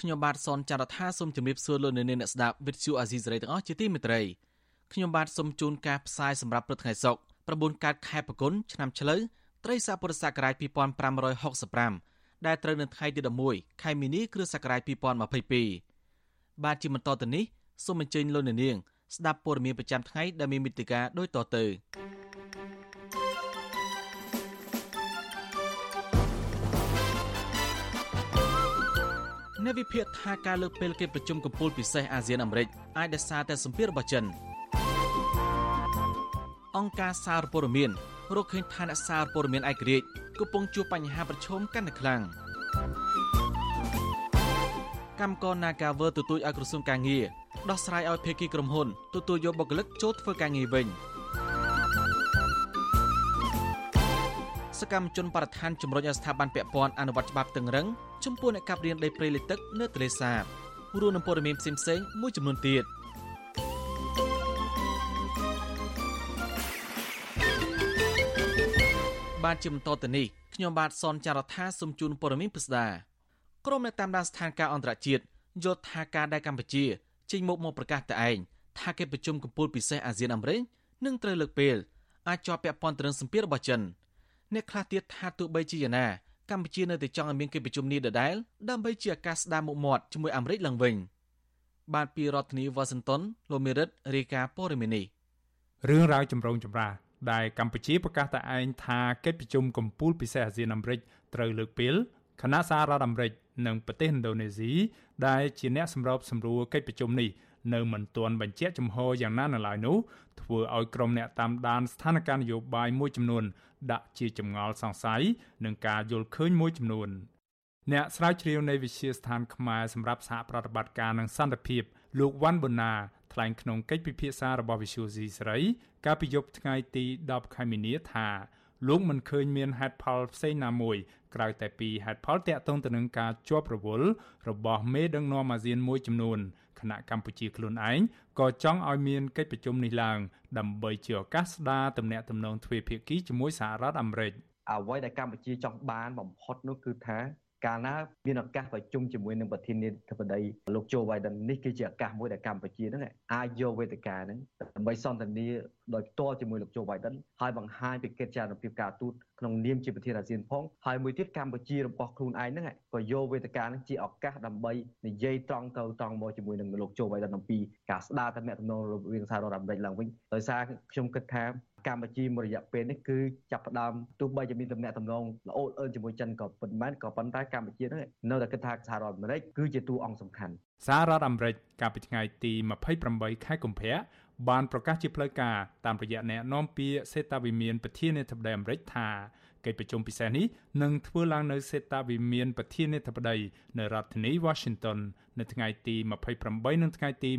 ខ្ញុំបាទសនចាររថាសូមជម្រាបសួរលោកអ្នកនាងអ្នកស្ដាប់វិទ្យុអាស៊ីសេរីទាំងអស់ជាទីមេត្រីខ្ញុំបាទសូមជូនការផ្សាយសម្រាប់ព្រឹកថ្ងៃសុក្រ9កើតខែប្រគុណឆ្នាំឆ្លូវត្រីស័កពុរសករាជ2565ដែលត្រូវនៅថ្ងៃទី11ខែមីនាគ្រិស្តសករាជ2022បាទជាបន្តទៅនេះសូមអញ្ជើញលោកអ្នកនាងស្ដាប់ព័ត៌មានប្រចាំថ្ងៃដែលមានមេតិការដូចតទៅ អ្នកវិភាគថាការលើកពេលកិច្ចប្រជុំកំពូលពិសេសអាស៊ានអាមេរិកអាចដោយសារតែសម្ពាធរបស់ចិនអង្គការសារព័ត៌មានរកឃើញថាអ្នកសារព័ត៌មានឯករាជ្យកំពុងជួបបញ្ហាប្រឈមកាន់តែខ្លាំងកម្មករ Nagawer ទទូចឲ្យក្រសួងការងារដោះស្រាយឲ្យភាគីក្រុមហ៊ុនទទួលយកបុគ្គលិកចូលធ្វើការងារវិញ សកម្មជនបរិស្ថានជំរុញឲ្យស្ថាប័នពាក់ព័ន្ធអនុវត្តច្បាប់តឹងរឹងចំពោះអ្នកកាប់រៀនដីព្រៃលិចទឹកនៅទន្លេសាបរួមនឹងព័ត៌មានផ្សេងៗមួយចំនួនទៀតបានជាបន្តទៅនេះខ្ញុំបាទសនចាររថាសូមជូនព័ត៌មានពិស្ដាក្រុមអ្នកតាមដានស្ថានភាពអន្តរជាតិយល់ថាការដែលកម្ពុជាចេញមុខមកប្រកាសតែឯងថាកិច្ចប្រជុំកំពូលពិសេសអាស៊ានអាមេរិកនឹងត្រូវលើកពេលអាចជាប់ពាក់ព័ន្ធទៅនឹងសម្ពាធរបស់ចិន អ្នកខ្លះទៀតថាទោះបីជាយ៉ាងណាកម្ពុជានៅតែចង់ឲ្យមានកិច្ចប្រជុំនេះដដែលដើម្បីជាឱកាសស្ដារមុខមាត់ជាមួយអាមេរិកឡើងវិញបាទពីរដ្ឋធានីវ៉ាស៊ីនតោនលោកមេរិតរាយការណ៍ព័ត៌មាននេះរឿងរ៉ាវចម្រូងចម្រាសដែលកម្ពុជាប្រកាសតែឯងថាកិច្ចប្រជុំកំពូលពិសេសអាស៊ានអាមេរិកត្រូវលើកពេលគណៈសាររដ្ឋអាមេរិកនិងប្រទេសឥណ្ឌូនេស៊ីដែលជាអ្នកសម្របសម្រួលកិច្ចប្រជុំនេះ នៅមិនទាន់បញ្ជាក់ចំហយ៉ាងណានៅឡើយនោះធ្វើឲ្យក្រុមអ្នកតាមដានស្ថានភាពនយោបាយមួយចំនួន ដាក់ជាចម្ងល់សង្ស័យនឹងការយល់ឃើញមួយចំនួនអ្នកស្រាវជ្រាវនៃវិទ្យាស្ថានខ្មែរសម្រាប់សហប្រតិបត្តិការនឹងសន្តិភាពលោកវ៉ាន់បូណាថ្លែងក្នុងកិច្ចពិភាក្សារបស់វិសុយស៊ីស្រី កាលពីយប់ថ្ងៃទី10ខែមីនាថាលោកមិនឃើញមានហេតុផលផ្សេងណាមួយក្រៅតែពីហេតុផលតាក់ទងទៅនឹងការជាប់រវល់របស់មេដឹកនាំអាស៊ានមួយចំនួន គណៈកម្ពុជាខ្លួនឯងក៏ចង់ឲ្យមានកិច្ចប្រជុំនេះឡើងដើម្បីជាឱកាសស្ដារទំនាក់ទំនងទ្វេភាគីជាមួយសហរដ្ឋអាមេរិកអ្វីដែលកម្ពុជាចង់បានបំផុតនោះគឺថា កាលណាមានឱកាសប្រជុំជាមួយនឹងប្រធានាធិបតីលោកជូវ៉ៃដិននេះគឺជាឱកាសមួយដែលកម្ពុជានឹងអាចយកវេទិកានឹងដើម្បីសន្ទនាដោយផ្ទាល់ជាមួយលោកជូវ៉ៃដិនហើយបង្ហាញពីកិច្ចចារណភាពការទូតក្នុងនាមជាប្រធានអាស៊ានផងហើយមួយទៀតកម្ពុជារបស់ខ្លួនឯងហ្នឹងក៏យកវេទិកានឹងជាឱកាសដើម្បីនិយាយត្រង់ទៅត្រង់មកជាមួយនឹងលោកជូវ៉ៃដិនអំពីការស្ដារទំនាក់ទំនងរវាងសហរដ្ឋអាមេរិកឡើងវិញដោយសារខ្ញុំគិតថា កម្ពុជាមួយរយៈពេលនេះគឺចាប់ផ្ដើមទោះបីជាមានតំណែងតំណងល្អអឿនជាមួយចិនក៏ប៉ុន្មានក៏ប៉ុន្តែកម្ពុជានឹងនៅតែគិតថាសហរដ្ឋអាមេរិកគឺជាតួអង្គសំខាន់សហរដ្ឋអាមេរិកកាលពីថ្ងៃទី28ខែកុម្ភៈបានប្រកាសជាផ្លូវការតាមរយៈអ្នកនាំពាក្យសេតាវិមានប្រធានាធិបតីអាមេរិកថាកិច្ចប្រជុំពិសេសនេះនឹងធ្វើឡើងនៅសេតាវិមានប្រធានាធិបតីនៅរដ្ឋធានី Washington នៅថ្ងៃទី28និងថ្ងៃទី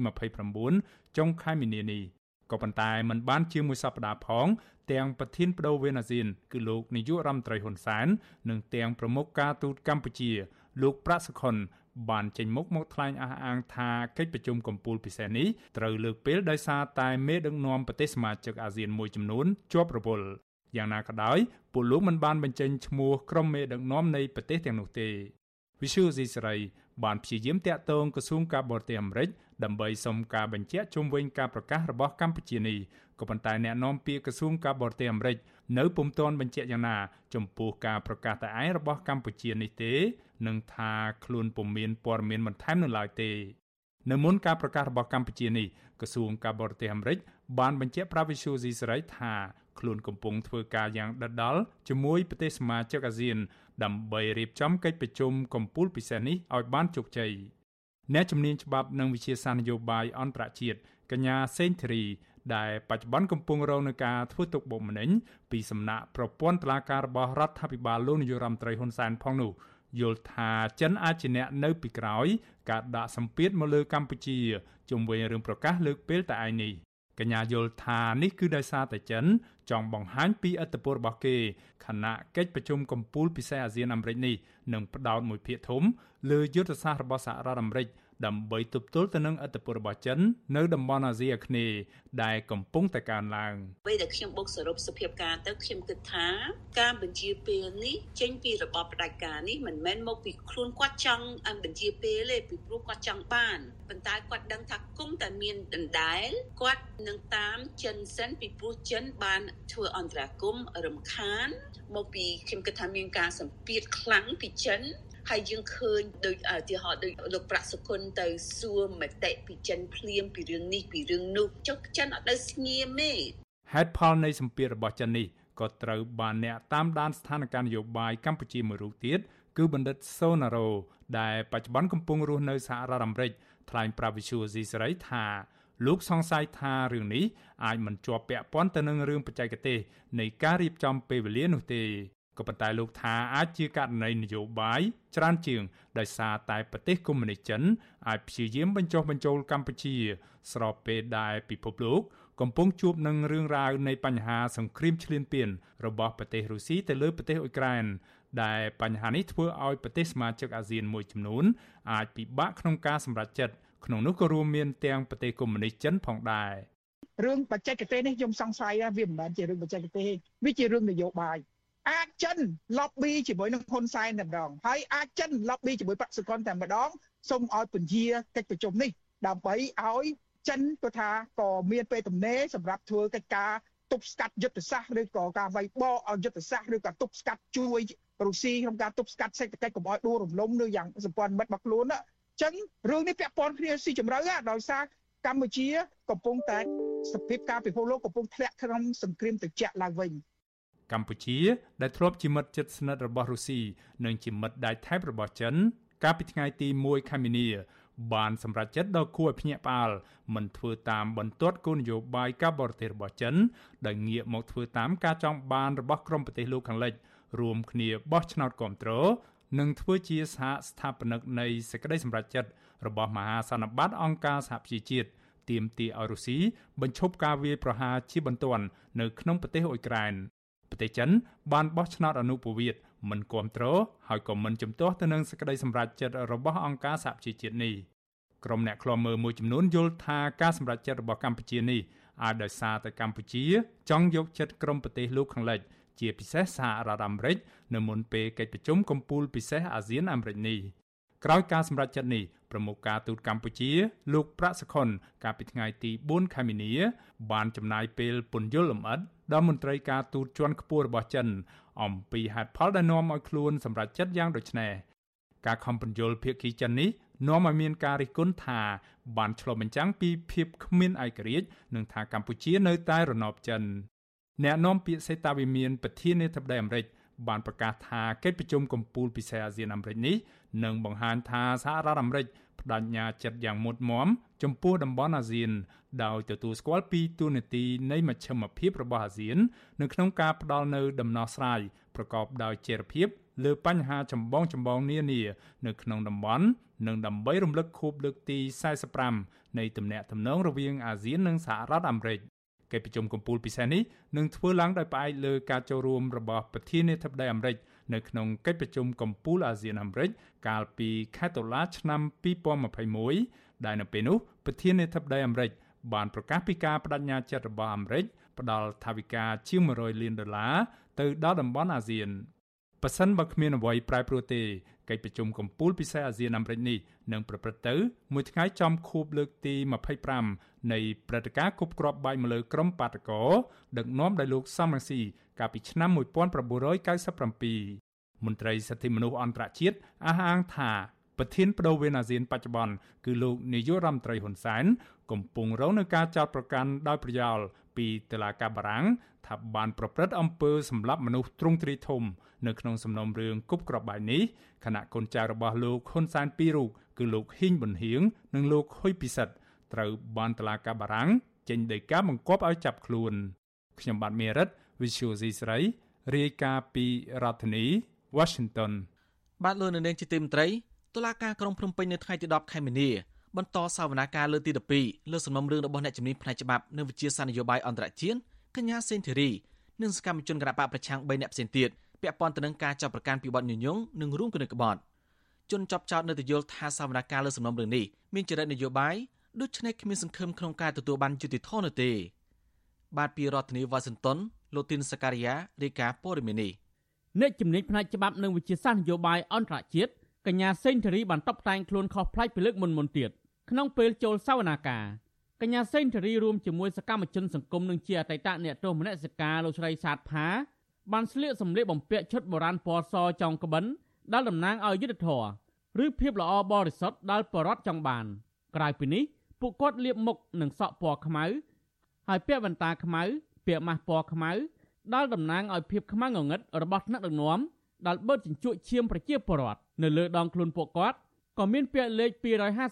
29ចុងខែមីនានេះ ក៏ប៉ុន្តែมันបានជាមួយសប្តាហ៍ផង ទាំងប្រធានបដូវវេនអាស៊ាន គឺលោកនាយករដ្ឋមន្ត្រីហ៊ុនសែននិងទាំងប្រមុខការទូតកម្ពុជា លោកប្រាក់សុខុនបានចេញមុខមកថ្លែងអះអាងថាកិច្ចប្រជុំកំពូលពិសេសនេះត្រូវលើកពេលដោយសារតែមេដឹកនាំប្រទេសសមាជិកអាស៊ានមួយចំនួនជាប់រវល់យ៉ាងណាក៏ដោយពលលោកមិនបានបញ្ចេញឈ្មោះក្រុមមេដឹកនាំនៃប្រទេសទាំងនោះទេវិសុយស៊ីស្រី បានព្យាយាមតាក់ទងក្រសួងការបរទេសអាមេរិកដើម្បីសុំការបញ្ជាក់ជុំវិញការប្រកាសរបស់កម្ពុជានេះក៏ប៉ុន្តែអ្នកនាំពាក្យក្រសួងការបរទេសអាមេរិកនៅពុំទាន់បញ្ជាក់យ៉ាងណា ចំពោះការប្រកាសតែឯងរបស់កម្ពុជានេះទេនិងថាខ្លួនពុំមានព័ត៌មានបន្ថែមនៅឡើយទេនៅមុនការប្រកាសរបស់កម្ពុជានេះក្រសួងការបរទេសអាមេរិកបានបញ្ជាក់ប្រាប់វិសុយស៊ីសេរីថាខ្លួនកំពុងធ្វើការយ៉ាងដិតដល់ជាមួយប្រទេសសមាជិកអាស៊ាន ដើម្បីរៀបចំកិច្ចប្រជុំកំពូលពិសេសនេះឲ្យបានជោគជ័យអ្នកជំនាញច្បាប់និងវិជាសាស្ត្រនយោបាយអន្តរជាតិកញ្ញាសេងធីរីដែលបច្ចុប្បន្នកំពុងរងនឹងការធ្វើទុកបុកម្នេញពីសំណាក់ប្រព័ន្ធតុលាការរបស់រដ្ឋាភិបាលលោកនាយរដ្ឋមន្ត្រីហ៊ុនសែនផងនោះយល់ថាចិនអាចជាអ្នកនៅពីក្រោយការដាក់សម្ពាធមកលើកម្ពុជាជុំវិញរឿងប្រកាសលើកពេលតែឯងនេះ កញ្ញាយល់ថានេះគឺដោយសារតែចិន ចង់បង្ហាញពីឥទ្ធិពលរបស់គេខណៈកិច្ចប្រជុំកំពូលពិសេសអាស៊ានអាមេរិកនេះនឹងផ្ដោតមួយភាគធំលើយុទ្ធសាស្ត្ររបស់សហរដ្ឋអាមេរិក ដើម្បីទប់ទល់ទៅនឹងអធិបតេយ្យរបស់ចិននៅតំបន់អាស៊ីអាគ្នេយ៍ដែលកំពុងតែកើនឡើងពេលដែលខ្ញុំបុកសរុបសភាពការទៅខ្ញុំគិតថាការបញ្ជាពេលនេះចេញពីរបបផ្ដាច់ការនេះមិនមែនមកពីខ្លួនគាត់ចង់បញ្ជាពេលទេពីព្រោះគាត់ចង់បានប៉ុន្តែគាត់ដឹងថាគុំតែមានដណ្ដែលគាត់នឹងតាមចិនសិនពីព្រោះចិនបានធ្វើអន្តរាគមរំខានមកពីខ្ញុំគិតថាមានការសម្ពាធខ្លាំងពីចិន ហើយយើងឃើញដូចឧទាហរណ៍ដូចលោកប្រាក់សុគន្ធទៅសួរមតិពីចិនភ្លាមពីរឿងនេះពីរឿងនោះចុះចិនអត់នៅស្ងៀមទេហេតុផលនៃសម្ពាធរបស់ចិននេះក៏ត្រូវបានអ្នកតាមដានស្ថានភាពនយោបាយកម្ពុជាមួយរូបទៀតគឺបណ្ឌិតសូណារ៉ូដែលបច្ចុប្បន្នកំពុងរស់នៅសហរដ្ឋអាមេរិកថ្លែងប្រាប់វិសុយស៊ីសេរីថាលោកសង្ស័យថារឿងនេះអាចមិនជាប់ពាក់ព័ន្ធទៅនឹងរឿងបច្ចេកទេសនៃការរៀបចំពេលវេលានោះទេ ក៏ប៉ុន្តែលោកថាអាចជាករណីនយោបាយច្រើនជាងដោយសារតែប្រទេសកុម្មុយនីសចិនអាចព្យាយាមបញ្ចុះបញ្ចូលកម្ពុជា ស្របពេលដែលពិភពលោកកំពុងជួបនឹងរឿងរ៉ាវនៃបញ្ហាសង្គ្រាមឈ្លានពានរបស់ប្រទេសរុស្ស៊ីទៅលើប្រទេសអ៊ុយក្រែនដែលបញ្ហានេះធ្វើឲ្យប្រទេសសមាជិកអាស៊ានមួយចំនួនអាចពិបាកក្នុងការសម្រេចចិត្តក្នុងនោះក៏រួមមានទាំងប្រទេសកុម្មុយនីសចិនផងដែររឿងបច្ចេកទេសនេះខ្ញុំសង្ស័យថាវាមិនមែនជារឿងបច្ចេកទេសវាជារឿងនយោបាយ អាចចិន lobby ជាមួយនឹងហ៊ុនសែនតែម្ដងហើយអាចចិន lobby ជាមួយបកសុកនតែម្ដងសូមឲ្យពន្យាកិច្ចប្រជុំនេះ ដើម្បីឲ្យចិនគាត់ថាក៏មានពេលទំនេរសម្រាប់ធ្វើកិច្ចការទប់ស្កាត់យុទ្ធសាស្ត្រឬក៏ការវាយបកឲ្យយុទ្ធសាស្ត្រឬក៏ទប់ស្កាត់ជួយរុស្ស៊ីក្នុងការទប់ស្កាត់សេដ្ឋកិច្ចកុំឲ្យដួលរំលំនៅយ៉ាងសម្ព័ន្ធមិត្តរបស់ខ្លួនអញ្ចឹងរឿងនេះពាក់ព័ន្ធគ្នាស៊ីជម្រៅដោយសារកម្ពុជាកំពុងតែសភាពការពិភពលោកកំពុងធ្លាក់ក្នុងសង្គ្រាមត្រជាក់ឡើងវិញ កម្ពុជា ដែលធ្លាប់ជាមិត្តជិតស្និទ្ធរបស់រុស្ស៊ីនិងជាមិត្តដៃថៃរបស់ចិន កាលពីថ្ងៃទី1ខែមីនាបានសម្រេចចិត្តដ៏គួរឲ្យភ្ញាក់ផ្អើលមិនធ្វើតាមបន្ទាត់គោលនយោបាយការបរទេសរបស់ចិនដែលងាកមកធ្វើតាមការចង់បានរបស់ក្រុមប្រទេសលោកខាងលិចរួមគ្នាបោះឆ្នោតគ្រប់គ្រងនិងធ្វើជាសហស្ថាបនិកនៃសេចក្តីសម្រេចចិត្តរបស់មហាសន្និបាតអង្គការសហប្រជាជាតិទាមទារឲ្យរុស្ស៊ីបញ្ឈប់ការវាយប្រហារជាបន្ទាន់នៅក្នុងប្រទេសអ៊ុយក្រែន ប្រទេសចិនបានបោះឆ្នោតអនុប្រវត្តិមិនគ្រប់គ្រងហើយក៏មិនជំទាស់ទៅនឹងសេចក្តីសម្រេចចិត្តរបស់អង្គការសហប្រជាជាតិនេះក្រុមអ្នកឃ្លាំមើលមួយចំនួនយល់ថាការសម្រេចចិត្តរបស់កម្ពុជានេះអាចដោយសារតែកម្ពុជា ចង់យកចិត្តក្រុមប្រទេសលោកខាងលិច ជាពិសេសសហរដ្ឋអាមេរិកនៅមុនពេលកិច្ចប្រជុំកំពូលពិសេសអាស៊ានអាមេរិកនេះ ក្រោយការសម្រេចចិត្តនេះប្រមុខការទូតកម្ពុជា លោកប្រាក់សខុនកាលពីថ្ងៃទី4ខែមីនា បានចំណាយពេលពន្យល់លម្អិតដល់មន្ត្រីការទូតជាន់ខ្ពស់របស់ចិន អំពីហេតុផលដែលនាំឲ្យខ្លួនសម្រេចចិត្តយ៉ាងដូចនេះការខំពន្យល់ភាគីចិននេះនាំឲ្យមានការរិះគន់ថា បានឆ្លុះបញ្ចាំងពីភាពគ្មានឯករាជ្យនិងថាកម្ពុជានៅតែរណបចិនអ្នកនាំពាក្យសេតាវិមានប្រធានាធិបតីអាមេរិក បានប្រកាសថាកិច្ចប្រជុំកំពូលពិសេសអាស៊ានអាមេរិកនេះនឹងបង្ហាញថាសហរដ្ឋអាមេរិកបដិញ្ញាចិត្តយ៉ាងមុតមមចំពោះតំបន់អាស៊ាន ដោយទទួលស្គាល់ពីទូនាទីនៃមជ្ឈមភាពរបស់អាស៊ាន នៅក្នុងការផ្ដល់នូវដំណោះស្រាយប្រកបដោយចីរភាពលើបញ្ហាចម្បងចម្បងនានានៅក្នុងតំបន់និងដើម្បីរំលឹកខួបលើកទី45នៃទំនាក់ទំនងរវាងអាស៊ាននិងសហរដ្ឋអាមេរិក កិច្ចប្រជុំកំពូលពិសេសនេះនឹងធ្វើឡើងដោយផ្អែកលើការចូលរួមរបស់ប្រធានាធិបតីអាមេរិកនៅក្នុងកិច្ចប្រជុំកំពូលអាស៊ានអាមេរិកកាលពីខែតុលាឆ្នាំ2021ដែលនៅពេលនោះប្រធានាធិបតីអាមេរិកបានប្រកាសពីការបដិញ្ញាចិត្តរបស់អាមេរិកផ្ដល់ថវិកាជាង100លានដុល្លារទៅដល់តំបន់អាស៊ានប៉ះសិនបើគ្មានអ្វីប្រែប្រួលទេ កិច្ចប្រជុំកំពូលពិសេសអាស៊ានអាមេរិកនេះនឹងប្រព្រឹត្តទៅ មួយថ្ងៃចំខួបលើកទី25នៃព្រឹត្តិការណ៍គប់គ្រាប់បែកមកលើក្រុមបាតកោដឹកនាំដោយលោកសំរងស៊ីកាលពីឆ្នាំ1997មន្ត្រីសិទ្ធិមនុស្សអន្តរជាតិអះអាងថាប្រធានបដូវវេនអាស៊ានបច្ចុប្បន្នគឺលោកនាយករដ្ឋមន្ត្រីហ៊ុនសែនកំពុងរងនឹងការចោទប្រកាន់ដោយប្រយោល ពីតុលាការបារាំងថាបានប្រព្រឹត្តអំពើសម្លាប់មនុស្សទ្រង់ទ្រាយធំ នៅក្នុងសំណុំរឿងគប់ក្របបែកនេះខណៈកូនចៅរបស់លោកហ៊ុនសែនពីររូបគឺលោកហ៊ីងប៊ុនហៀងនិងលោកហ៊ុយពិសិដ្ឋត្រូវបានតុលាការបារាំងចេញដីកាបង្គាប់ឲ្យចាប់ខ្លួនខ្ញុំបាទមេរិត Visual C ស្រីរាយការណ៍ពីរដ្ឋធានី Washington បាទលោកនៅនាងជាទីមត្រីតុលាការក្រុងភ្នំពេញនៅថ្ងៃទី10ខែមីនា បន្តសវនាការលើទី12លើសំណុំរឿងរបស់អ្នកជំនាញផ្នែកច្បាប់និងវិជាសាស្ត្រនយោបាយអន្តរជាតិកញ្ញាសេនធីរីនិងសកម្មជនគណបកប្រឆាំង3អ្នកផ្សេងទៀតពាក់ព័ន្ធទៅនឹងការចាប់ប្រកាន់ពីបទញុយញងនិងរួមគំនិតក្បត់ជនចាប់ចោតនៅតែយល់ថាសវនាការលើសំណុំរឿងនេះមានចរិតនយោបាយដូច្នេះគ្មានសង្ឃឹមក្នុងការទទួលបានយុត្តិធម៌នោះទេ បាទពីរដ្ឋធានីវ៉ាស៊ីនតោនលោកទីនសការីយ៉ារាយការណ៍ព័ត៌មាននេះអ្នកជំនាញផ្នែកច្បាប់និងវិជាសាស្ត្រនយោបាយអន្តរជាតិកញ្ញាសេងធារីបានតបតែងខ្លួនខុសប្លែកពីលើកមុនមុនទៀត ក្នុងពេលចូលសវនាការកញ្ញាសេងធារីរួមជាមួយសកម្មជនសង្គមនិងជាអតីតអ្នកទោសមនសិការលោកស្រីសាទផាបានស្លៀកសម្លៀកបំពាក់ឈុតបុរាណពណ៌សចောင်းក្បិនដែលតំណាងឲ្យយុទ្ធធរឬភាពល្អបរិសុទ្ធដែលបរដ្ឋចង់បាន ក្រៅពីនេះពួកគាត់លាបមុខនឹងសក់ពណ៌ខ្មៅហើយពាក់វ៉ែនតាខ្មៅពាក់ម៉ាស់ពណ៌ខ្មៅដែលតំណាងឲ្យភាពខ្មៅងងឹតរបស់ថ្នាក់ដឹកនាំដែលបឺតជញ្ជក់ឈាមប្រជាពលរដ្ឋនៅលើដងខ្លួនពួកគាត់ក៏មានពាក្យលេខ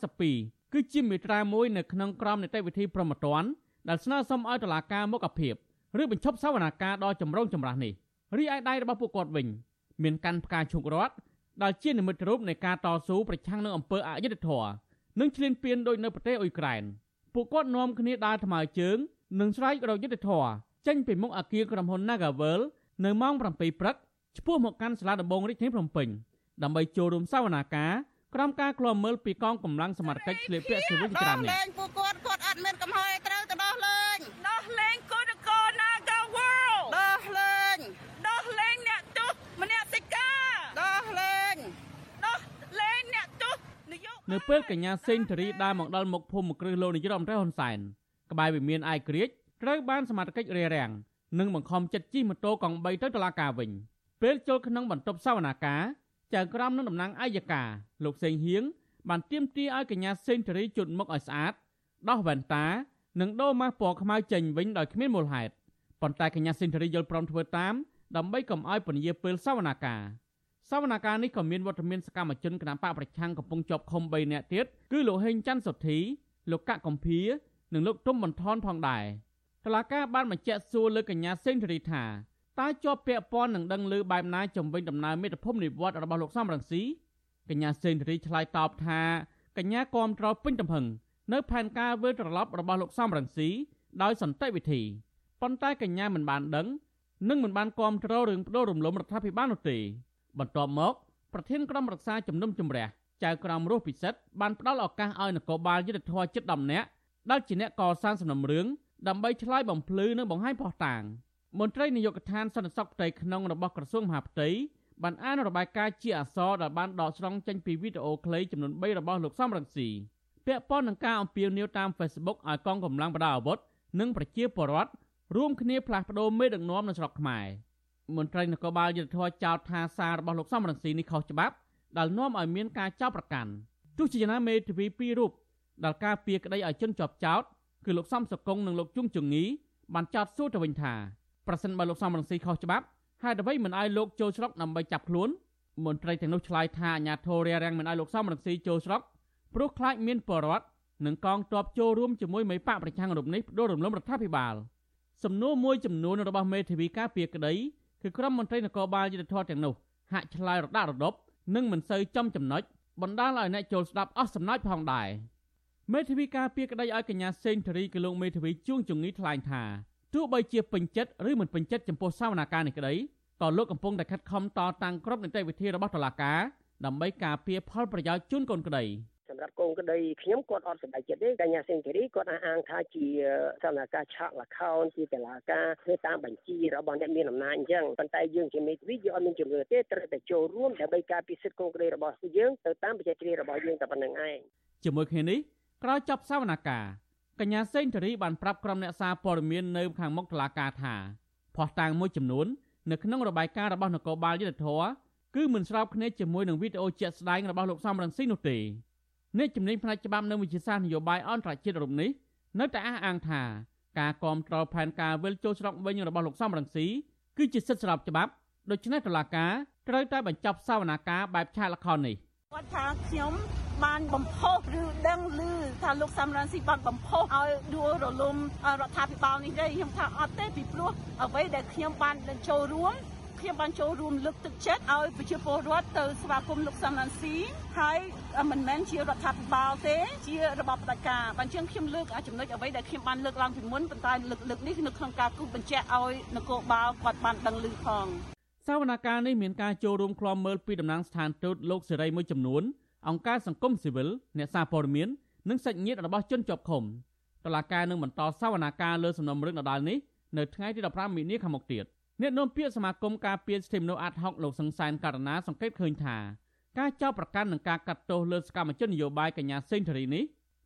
252 គឺជាមេត្រាមួយនៅក្នុងក្រមនីតិវិធីប្រមត្តនដែលស្នើសុំឲ្យតុលាការមុខភាពឬបញ្ឈប់សវនាការដ៏ចម្រូងចម្រាសនេះរីឯដៃរបស់ពួកគាត់វិញមានកាន់ផ្កាឈូករ័ត្នដែលជានិមិត្តរូបនៃការតស៊ូប្រឆាំងនឹងអំពើអយុត្តិធម៌និងឈ្លានពានដោយនៅប្រទេសអ៊ុយក្រែនពួកគាត់នាំគ្នាដើរថ្មើរជើងនិងស្រែករកយុត្តិធម៌ចេញពីមុខអគារក្រុមហ៊ុន Nagavel នៅម៉ោង7ព្រឹកឆ្ពោះមកកាន់សាលាដំបងរាជធានីភ្នំពេញដើម្បីចូលរួមសវនាការ ក្រុមការឃ្លាំមើលពីកងកម្លាំងសមត្ថកិច្ចឆ្លៀតពាក់ស៊ីវិលជាច្រើននេះលេងពួកគាត់គាត់អត់មានកំហុសត្រូវទៅដោះលែងដោះលែងគណៈកោ Nagavel ដោះលែងដោះលែងអ្នកទោសម្នាក់សិកាដោះលែងដោះលែងអ្នកទោសនយោនៅពេលកញ្ញាសេងធារីដើរមកដល់មុខភូមិគ្រឹះលោកនាយរដ្ឋមន្ត្រីហ៊ុនសែនក្បែរវិមានអាយក្រិចត្រូវបានសមត្ថកិច្ចរារាំងនិងបង្ខំចិត្តជិះម៉ូតូកង់3ទៅតុលាការវិញពេលចូលក្នុងបន្ទប់សវនាការ ចៅក្រមនឹងតំណាងអัยការលោកសេងហៀងបានទាមទារឲ្យកញ្ញាសេងធារីជូតមុខឲ្យស្អាតដោះវ៉ែនតានិងដូរម៉ាស់ពណ៌ខ្មៅចេញវិញដោយគ្មានមូលហេតុប៉ុន្តែកញ្ញាសេងធារីយល់ព្រមធ្វើតាមដើម្បីកុំឲ្យពន្យាពេលសវនាការសវនាការនេះក៏មានវត្តមានសកម្មជនគណបកប្រឆាំងកំពុងជាប់ឃុំ3នាក់ទៀតគឺលោកហេងច័ន្ទសុធីលោកកកកំភៀនិងលោកទុំបន្ថនផងដែរតឡាការបានបញ្ជាក់សួរលើកញ្ញាសេងធារីថា តើជាប់ពាក់ព័ន្ធនឹងដឹងឮបែបណាជំវិញដំណើរមេត្តភូមិនិវត្តរបស់លោកសំរងស៊ីកញ្ញាសេនធរីឆ្លើយតបថាកញ្ញាគាំទ្រពេញទំហឹងនៅផែនការវិលត្រឡប់របស់លោកសំរងស៊ីដោយសន្តិវិធីប៉ុន្តែកញ្ញាមិនបានដឹងនិងមិនបានគាំទ្ររឿងបដូររំលំរដ្ឋាភិបាលនោះទេបន្ទាប់មកប្រធានក្រុមរក្សាជំនុំជម្រះចៅក្រមរស់ពិសិដ្ឋបានផ្ដល់ឱកាសឲ្យនគរបាលយុទ្ធធរចិត្ត10នាក់ដែលជាអ្នកកសាងសំណុំរឿងដើម្បីឆ្លើយបំភ្លឺនិងបង្ហាញផុសតាង មន្ត្រីនាយកដ្ឋានសន្តិសុខផ្ទៃក្នុងរបស់ក្រសួងមហាផ្ទៃបានអានរបាយការណ៍ជាអសរដែលបានដកស្រង់ចេញពីវីដេអូខ្លីចំនួន3របស់លោកសំរងស៊ីពាក់ព័ន្ធនឹងការអំពាវនាវតាម Facebook ឲ្យកងកម្លាំងបដាអាវុធនិងប្រជាពលរដ្ឋរួមគ្នាផ្លាស់ប្តូរមេដឹកនាំនៅស្រុកខ្មែរមន្ត្រីនគរបាលយុទ្ធធរចោទថាសាររបស់លោកសំរងស៊ីនេះខុសច្បាប់ដែលនាំឲ្យមានការចោទប្រកាន់ទោះជាយ៉ាងណាមេធាវីពីររូបដែលការពៀក្តីឲ្យជនជាប់ចោទគឺលោកសំសកុងនិងលោកជុងជងីបានចោទសួរទៅវិញថា ប្រសិនបើលោកសំរងស៊ីខុសច្បាប់ហេតុអ្វីមិនឲ្យលោកចូលស្រុកដើម្បីចាប់ខ្លួនមន្ត្រីទាំងនោះឆ្លើយថាអាញាធររារាំងមិនឲ្យលោកសំរងស៊ីចូលស្រុកព្រោះខ្លាចមានបរដ្ឋនិងកងទ័ពចូលរួមជាមួយមេបកប្រឆាំងរូបនេះដូររំលំរដ្ឋាភិបាលសំណួរមួយចំនួនរបស់មេធាវីការពារក្តីគឺក្រុមមន្ត្រីនគរបាលយុទ្ធធរទាំងនោះហាក់ឆ្លើយរដាក់រដប់និងមិនសូវចំចំណុចបណ្ដាលឲ្យអ្នកចូលស្ដាប់អស់សំណើចផងដែរមេធាវីការពារក្តីឲ្យកញ្ញាសេងធារីគឺលោកមេធាវីជួងជងីថ្លែងថា ទោះបីជាពេញចិត្តឬមិនពេញចិត្តចំពោះសវនាការនេះក្តីក៏លោកកំពុងតែខិតខំតតាំងគ្រប់នីតិវិធីរបស់តុលាការដើម្បីការពារផលប្រយោជន៍ជូនកូនក្តីសម្រាប់កូនក្តីខ្ញុំគាត់អត់សប្បាយចិត្តទេកញ្ញាសេងធីរីគាត់អះអាងថាជាសកម្មភាពឆាកលខោនជាតឡាការធ្វើតាមបញ្ជីរបស់អ្នកមានអំណាចអញ្ចឹងប៉ុន្តែយើងជាមេធាវីយើងអត់មានជំនឿទេត្រូវតែចូលរួមដើម្បីការពារសិទ្ធិកូនក្តីរបស់យើងទៅតាមបច្ចេកទេសរបស់យើងតែប៉ុណ្្នឹងឯងជាមួយគ្នានេះក្រោយចប់សវនកម្ម កញ្ញាសេងធារីបានប្រាប់ក្រុមអ្នកសារព័ត៌មាននៅខាងមុខតុលាការថាភ័ស្តុតាងមួយចំនួននៅក្នុងរបាយការណ៍របស់នគរបាលយុទ្ធធរគឺមិនស្របគ្នាជាមួយនឹងវីដេអូជាក់ស្ដែងរបស់លោកសំរងស៊ីនោះទេអ្នកជំនាញផ្នែកច្បាប់នៅវិទ្យាសាស្ត្រនយោបាយអន្តរជាតិរូបនេះនៅតែអះអាងថាការគ្រប់គ្រងផែនការវិលចូលស្រុកវិញរបស់លោកសំរងស៊ីគឺជាសិទ្ធិស្របច្បាប់ដូច្នេះតុលាការត្រូវតែបញ្ចប់សវនាការបែបឆាកល្ខោននេះគាត់ថាខ្ញុំ បានបំផុសឬដឹងឮថាលោកសំរងស៊ីបានបំផុសឲ្យដួលរលំរដ្ឋាភិបាលនេះទេខ្ញុំថាអត់ទេពីព្រោះអ្វីដែលខ្ញុំបានចូលរួមខខ្ញុំបានចូលរួមលើកទឹកចិត្តឲ្យប្រជាពលរដ្ឋទៅស្វាគមន៍លោកសំឡានស៊ីហើយមិនមែនជារដ្ឋាភិបាលទេជារបបផ្ដាច់ការបានជាងខ្ញុំលើកចំណុចអ្វីដែលខ្ញុំបានលើកឡើងពីមុនប៉ុន្តែលើកលើកនេះនៅក្នុងការគូបញ្ជាក់ឲ្យនគរបាលគាត់បានដឹងឮផងសវនកម្មនេះមានការចូលរួមក្លំមើលពីតំណាងស្ថានទូតលោកសេរីមួយចំនួន អង្គការសង្គមស៊ីវិលអ្នកសារព័ត៌មាននិងសាច់ញាតិរបស់ជនជាប់ឃុំតឡាការនឹងបន្តសវនកម្មលើសំណុំរឿងដដាលនេះនៅថ្ងៃទី15មីនាខាងមុខទៀតអ្នកនាំពាក្យសមាគមការពារសិទ្ធិមនុស្សអាត់ហុកលោកសង្សានករណាសង្កេតឃើញថាការចោទប្រកាន់និងការកាត់ទោសលើសកម្មជននយោបាយកញ្ញាសេងធារីនេះ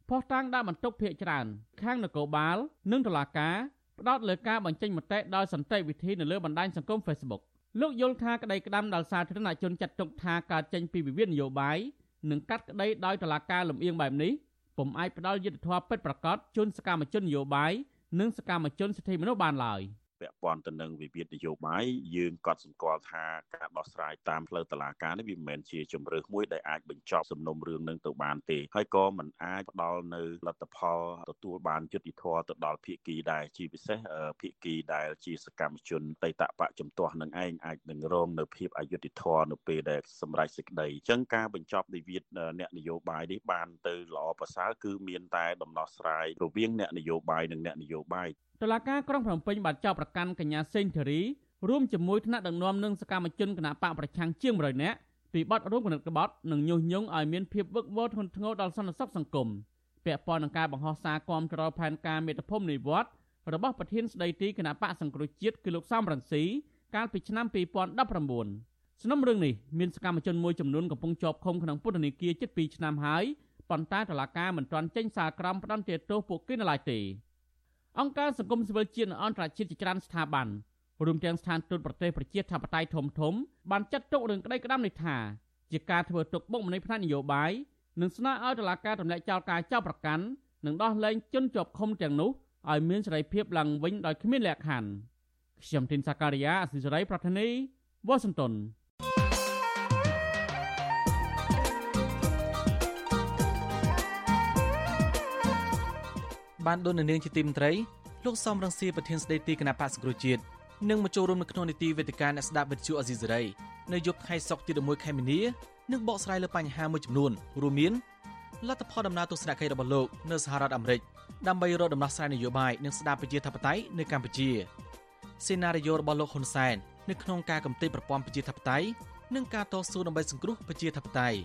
ផុសតាងដាក់បន្ទុកភាកច្រើន ខាងនគរបាលនិងតុលាការផ្ដោតលើការបញ្ចេញមតិដោយសន្តិវិធីនៅលើបណ្ដាញសង្គម Facebook លោកយល់ថាក្តីក្តាំដល់សាធារណជនចាត់ទុកថាការចេញពីវិវាទនយោបាយ និងកាត់ក្តីដោយតុលាការលំអៀងបែបនេះពុំអាចផ្ដល់យុត្តិធម៌ពិតប្រាកដជូនសកម្មជននយោបាយនិងសកម្មជនសិទ្ធិមនុស្សបានឡើយ។ ពាក់ព័ន្ធទៅនឹងវិវាទនយោបាយយើងក៏សម្គាល់ថាការដោះស្រាយតាមផ្លូវតុលាការនេះវាមិនមែនជាជំរើសមួយដែលអាចបញ្ចប់សំណុំរឿងនឹងទៅបានទេហើយក៏មិនអាចផ្ដល់នៅលទ្ធផលទទួលបានយុត្តិធម៌ទៅដល់ភាគីដែរជាពិសេសភាគីដែលជាសកម្មជនតៃតបៈជំទាស់នឹងឯងអាចនឹងរងនៅភាពអយុត្តិធម៌នៅពេលដែលសម្រេចសេចក្តីអញ្ចឹងការបញ្ចប់វិវាទអ្នកនយោបាយនេះបានទៅល្អប្រសើរគឺមានតែដំណោះស្រាយរវាងអ្នកនយោបាយនិងអ្នកនយោបាយ តុលាការក្រុងភ្នំពេញបានចោទប្រកាន់កញ្ញាសេងធារីរួមជាមួយថ្នាក់ដឹកនាំនិងសកម្មជនគណបកប្រឆាំងជាង100នាក់ពីបទរួមគំនិតក្បត់និងញុះញង់ឲ្យមានភាពវឹកវរធ្ងន់ធ្ងរដល់សន្តិសុខសង្គមពាក់ព័ន្ធនឹងការបង្ហោះសារគាំទ្រផែនការមេត្តាភូមិនិវត្តរបស់ប្រធានស្ដីទីគណៈបកសង្គ្រោះជាតិគឺលោកសំរងស៊ីកាលពីឆ្នាំ2019សំណុំរឿងនេះមានសកម្មជនមួយចំនួនកំពុងជាប់ឃុំក្នុងពន្ធនាគារជិត2ឆ្នាំហើយប៉ុន្តែតុលាការមិនទាន់ចេញសារក្រមផ្តន្ទាទោសពួកគេនៅឡើយទេ អង្គការសង្គមស៊ីវិលជាតិនិងអន្តរជាតិជាច្រើនស្ថាប័នរួមទាំងស្ថានទូតប្រទេសប្រជាធិបតេយ្យធំធំបានចាត់ទុករឿងក្តីក្តាំនេះថាជាការធ្វើទុកបុកម្នេញផ្នែកនយោបាយនិងស្នើឲ្យតុលាការទម្លាក់ចោលការចោទប្រកាន់និងដោះលែងជនជាប់ឃុំទាំងនោះឲ្យមានសេរីភាពឡើងវិញដោយគ្មានលក្ខខណ្ឌខ្ញុំទីនសាការីយ៉ាអសិសរីប្រធានីវ៉ាស៊ីនតោនបានដូននាងជាទីមន្ត្រី លោកសំរងសៀប្រធានស្ដីទីគណៈបក្សសង្គ្រោះជាតិនឹងមកចូលរួមនៅក្នុងនីតិវេទិកាអ្នកស្ដាប់វិទ្យុអេស៊ីសេរីនៅយប់ថ្ងៃសុក្រទី11ខែមីនានឹងបកស្រាយលើបញ្ហាមួយចំនួនរួមមានលទ្ធផលដំណើរទស្សនកិច្ចរបស់លោកនៅសហរដ្ឋអាមេរិកដើម្បីរកដំណោះស្រាយនយោបាយនិងស្ដារប្រជាធិបតេយ្យនៅកម្ពុជាសេណារីយ៉ូរបស់លោកហ៊ុនសែននៅក្នុងការកំទេចប្រព័ន្ធប្រជាធិបតេយ្យនិងការតស៊ូដើម្បីសង្គ្រោះប្រជាធិបតេយ្យ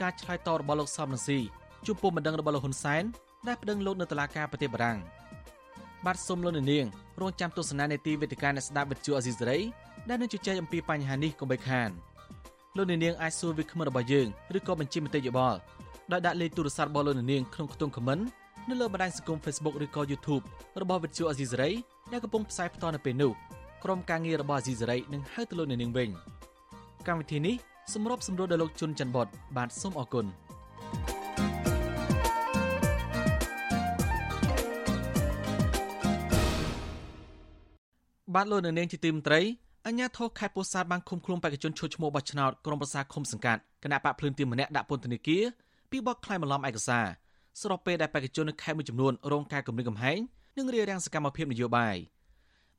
ការឆ្លើយតបរបស់លោកសំរងស៊ីចំពោះបណ្ដឹងរបស់លោកហ៊ុនសែនដែលប្តឹងលោកនៅតុលាការប្រទេសបារាំង បាទសូមលោកនាងរងចាំទស្សនានេតិវេទិកាអ្នកស្ដាប់វិទ្យុអេស៊ីសរ៉ៃដែលនឹងជជែកអំពីបញ្ហានេះកុំបីខានលោកនាងអាចសួរវាគ្មិនរបស់យើងឬក៏បញ្ជាមតិយោបល់ដោយដាក់លេខទូរស័ព្ទរបស់លោកនាងក្នុងខ្ទង់ comment នៅលើបណ្ដាញសង្គម Facebook ឬក៏ YouTube របស់វិទ្យុអេស៊ីសរ៉ៃដែលកំពុងផ្សាយផ្ទាល់នៅពេលនេះក្រុមការងាររបស់អេស៊ីសរ៉ៃនឹងហៅទៅលោកនាងវិញកម្មវិធីនេះសម្របសម្រួលដោយលោកជុនច័ន្ទបតបាទសូមអរគុណ បាទលោកនៅនាងជាទីមន្ត្រីអញ្ញាធរខេត្តពោធិ៍សាត់បានឃុំខ្លួនបេក្ខជនឈួតឈ្មោះបោះឆ្នោតក្រុមប្រឹក្សាឃុំសង្កាត់គណៈបកភ្លើងទីម្នាក់ដាក់ពន្ធនាគារពីបទក្លែងបន្លំឯកសារស្របពេលដែលបេក្ខជននៅខេត្តមួយចំនួនរងការគំរាមកំហែងនិងរារាំងសកម្មភាពនយោបាយ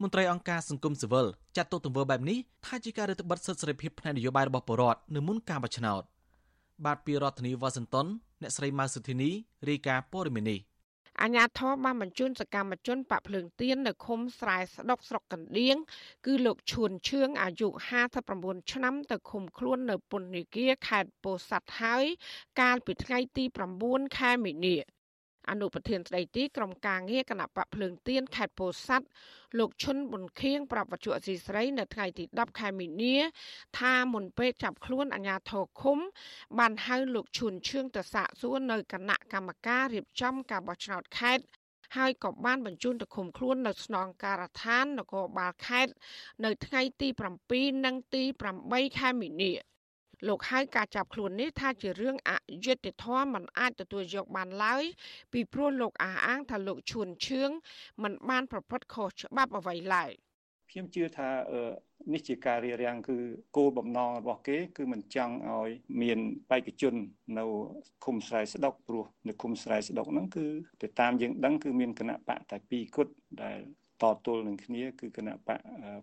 មន្ត្រីអង្គការសង្គមស៊ីវិលចាត់ទុកទង្វើបែបនេះថាជាការរឹតបន្តឹងសិទ្ធិសេរីភាពផ្នែកនយោបាយរបស់ប្រជាពលរដ្ឋនៅមុនការបោះឆ្នោតបាទពីរដ្ឋធានីវ៉ាស៊ីនតោនអ្នកស្រីម៉ៅសុធីនីរាយការណ៍ព័ត៌មាននេះ អាញាធរបានបញ្ជូនសកម្មជនបាក់ភ្លើងទៀននៅឃុំស្រែស្ដុកស្រុកកណ្ដៀងគឺលោកឈួនឈឿងអាយុ59ឆ្នាំទៅឃុំខ្លួននៅពន្ធនាគារខេត្តពោធិ៍សាត់ហើយ កាលពីថ្ងៃទី9ខែមីនា អនុប្រធានស្ដីទីក្រុមការងារគណៈបកភ្លើងទៀនខេត្តពោធិ៍សាត់លោកឈុនប៊ុនខៀងប្រាប់វត្ថុអសីស្រីនៅថ្ងៃទី10ខែមីនា ថាមុនពេលចាប់ខ្លួនអាជ្ញាធរឃុំ បានហៅលោកឈុនឈឿងទៅសាកសួរនៅគណៈកម្មការរៀបចំការបោះឆ្នោតខេត្តហើយក៏បានបញ្ជូនទៅឃុំខ្លួននៅស្នងការដ្ឋាននគរបាលខេត្តនៅថ្ងៃទី7និងទី8ខែមីនា លោកហៅការចាប់ខ្លួននេះថាជារឿងអយុត្តិធម៌មិនអាចទទួលយកបានឡើយ ពីព្រោះលោកអះអាងថាលោកឈួនឈឿងមិនបានប្រព្រឹត្តខុសច្បាប់អ្វីឡើយខ្ញុំជឿថានេះជាការរៀបរៀងគឺគោលបំណងរបស់គេ គឺមិនចង់ឲ្យមានបេក្ខជន នៅឃុំស្រែស្ដុកព្រោះនៅឃុំស្រែស្ដុកហ្នឹងគឺទៅតាមយើងដឹងគឺមានគណៈបកតែ2គត់ដែលតទល់នឹងគ្នា គឺគណៈបក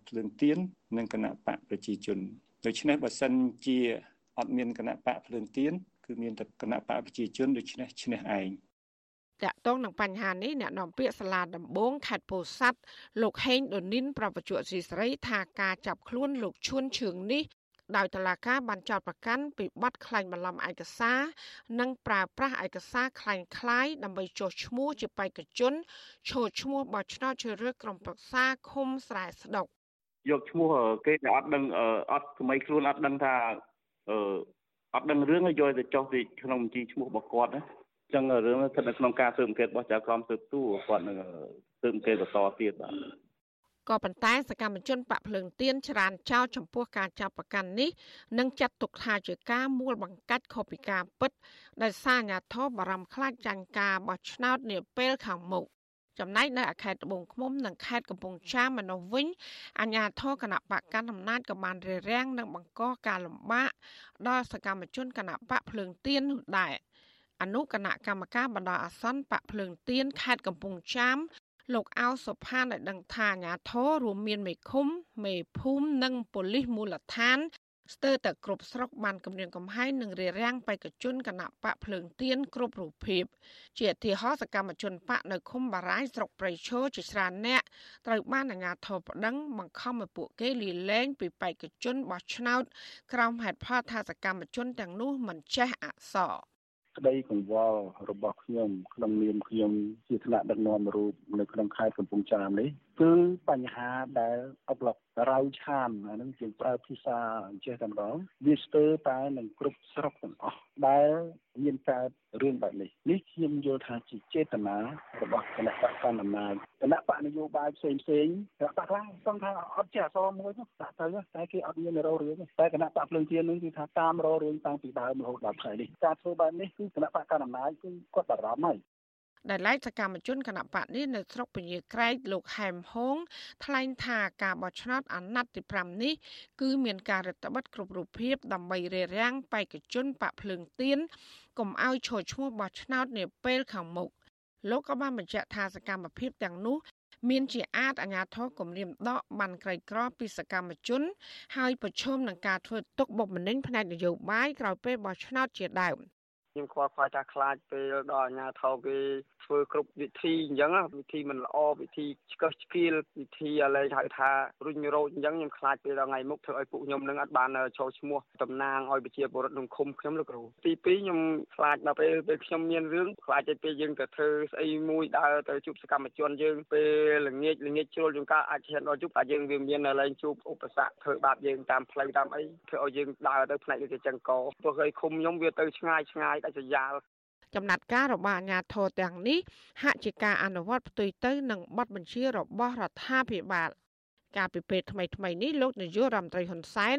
ភ្លើងទៀននិងគណៈបកប្រជាជន ដូច្នេះបើសិនជាអត់មានគណៈបកភ្លើងទៀនគឺមានតែគណៈបកប្រជាជនដូច្នេះឈ្នះឯងតកតងនឹងបញ្ហានេះអ្នកនាំពាក្យសាលាដំបងខេត្តពោធិ៍សាត់លោកហេងដុននីនប្រពន្ធជស្រីថាការចាប់ខ្លួនលោកឈួនឈឿងនេះដោយតឡាកាបានចោទប្រកាន់ពីបទក្លែងបន្លំឯកសារនិងប្រើប្រាស់ឯកសារក្លែងក្លាយដើម្បីចោះឈ្មោះជាបេក្ខជនឈរឈ្មោះបោះឆ្នោតជ្រើសរើសក្រុមប្រឹក្សាឃុំស្រែស្ដុក យកឈ្មោះគេដែលអត់ដឹងអត់ថ្មីខ្លួនអត់ដឹងថាអឺអត់ដឹងរឿងយកទៅចុះទីក្នុងបញ្ជីឈ្មោះរបស់គាត់ណាអញ្ចឹងរឿងស្ថិតនៅក្នុងការស៊ើបអង្កេតរបស់ចៅក្រមស៊ើបទូគាត់នឹងស៊ើបអង្កេតបន្តទៀតបាទក៏ប៉ុន្តែសកម្មជនបកភ្លើងទៀនច្រានចោលចំពោះការចាប់ប្រកាន់នេះនិងចាត់ទុកថាជាការមួលបង្កាច់ខុសពីការពិតដែលសារអាញាធរបារម្ភខ្លាចចាញ់ការបោះឆ្នោតនាពេលខាងមុខ ចំណែកនៅខេត្តត្បូងឃ្មុំនិងខេត្តកំពង់ចាមមនុស្សវិញអាជ្ញាធរគណៈបកកណ្ដាលអំណាចក៏បានរារាំងនិងបង្កការលំបាកដល់សកម្មជនគណៈបកភ្លើងទៀននោះដែរអនុគណៈកម្មការបណ្ដោះអាសន្នបកភ្លើងទៀនខេត្តកំពង់ចាមលោកអោសុផានបានដឹងថាអាញាធររួមមានមេឃុំមេភូមិនិងប៉ូលីសមូលដ្ឋាន ស្ទើរតែគ្រប់ស្រុកបានគម្រាមកំហែងនឹងរារាំងបេក្ខជនគណៈបកភ្លើងទៀនគ្រប់រូបភាព ជាឧទាហរណ៍សកម្មជនបកនៅឃុំបារាយស្រុកព្រៃឈរជាច្រើនអ្នកត្រូវបានអាជ្ញាធរប្តឹងបង្ខំឲ្យពួកគេលាលែងពីបេក្ខជនបោះឆ្នោតក្រោមហេតុផលថាសកម្មជនទាំងនោះមិនចេះអក្សរក្តីកង្វល់របស់ខ្ញុំក្នុងនាមខ្ញុំជាថ្នាក់ដឹកនាំរូបនៅក្នុងខេត្តកំពង់ចាមនេះគឺបញ្ហាដែលអបឡុក រៅឆានអានឹងជាប្រើភាសាចេះតែម្ដងវាស្ទើរតែនឹងគ្រប់ស្រុកទាំងអស់ដែលមានកើតរឿងបែបនេះនេះខ្ញុំយល់ថាជាចេតនារបស់គណៈបកកណ្ដាលអំណាចគណៈបកនយោបាយផ្សេងផ្សេងគណៈបកខ្លះសង្ឃថាអត់ចេះអសរមួយនោះដាក់ទៅតែគេអត់មានរោរឿងតែគណៈបកភ្លើងទៀននឹងគឺថាតាមរោរឿងតាំងពីដើមរហូតដល់ថ្ងៃនេះការធ្វើបែបនេះគឺគណៈបកកណ្ដាលអំណាចគឺគាត់បារម្ភហើយ ដែលឡែកសកម្មជនគណៈបកនេះនៅស្រុកពញាក្រែកលោកហែមហងថ្លែងថាការបោះឆ្នោតអាណត្តិទី5នេះគឺមានការរដ្ឋបិទគ្រប់រូបភាពដើម្បីរារាំងបេក្ខជនបកភ្លើងទៀនកុំឲ្យឈរឈ្មោះបោះឆ្នោតនាពេលខាងមុខលោកក៏បានបញ្ជាក់ថាសកម្មភាពទាំងនោះមានជាអាចអាញាធរគម្រាមដកបានក្រីក្រពីសកម្មជន ហើយប្រឈមនឹងការធ្វើទុកបុកម្នេញផ្នែកនយោបាយក្រោយពេលបោះឆ្នោតជាដើម ខ្ញុំខ្វល់ខ្វាយថាខ្លាចពេលដល់អាជ្ញាធរគេធ្វើគ្រប់វិធីអញ្ចឹងវិធីមិនល្អវិធីឆ្កឹះឆ្កៀលវិធីអាឡែងហៅថារុញរោចអញ្ចឹងខ្ញុំខ្លាចពេលដល់ថ្ងៃមុខធ្វើឲ្យពួកខ្ញុំនឹងអត់បានចូលឈ្មោះតំណាងឲ្យប្រជាពលរដ្ឋក្នុងឃុំខ្ញុំលោកគ្រូទី2ខ្ញុំខ្លាចដល់ពេលពេលខ្ញុំមានរឿងខ្លាចតែពេលយើងទៅធ្វើស្អីមួយដើរទៅជួបសកម្មជនយើងពេលល្ងាចល្ងាចជ្រុលជួនកាលអាចឈានដល់ជួបតែយើងវាមានឡើងជួបឧបសគ្គធ្វើបាបយើងតាមផ្លូវតាមអីធ្វើឲ្យយើងដើរទៅផ្នែកដូចជាចង្កទោះឲ្យឃុំខ្ញុំវាទៅឆ្ងាយឆ្ងាយដាច់ស្រយាលចំណាត់ការរបស់អាជ្ញាធរទាំងនេះហាក់ជាការអនុវត្តផ្ទុយទៅនឹងបទបញ្ជារបស់រដ្ឋាភិបាលកាលពីពេលថ្មីថ្មីនេះលោកនាយករដ្ឋមន្ត្រីហ៊ុនសែន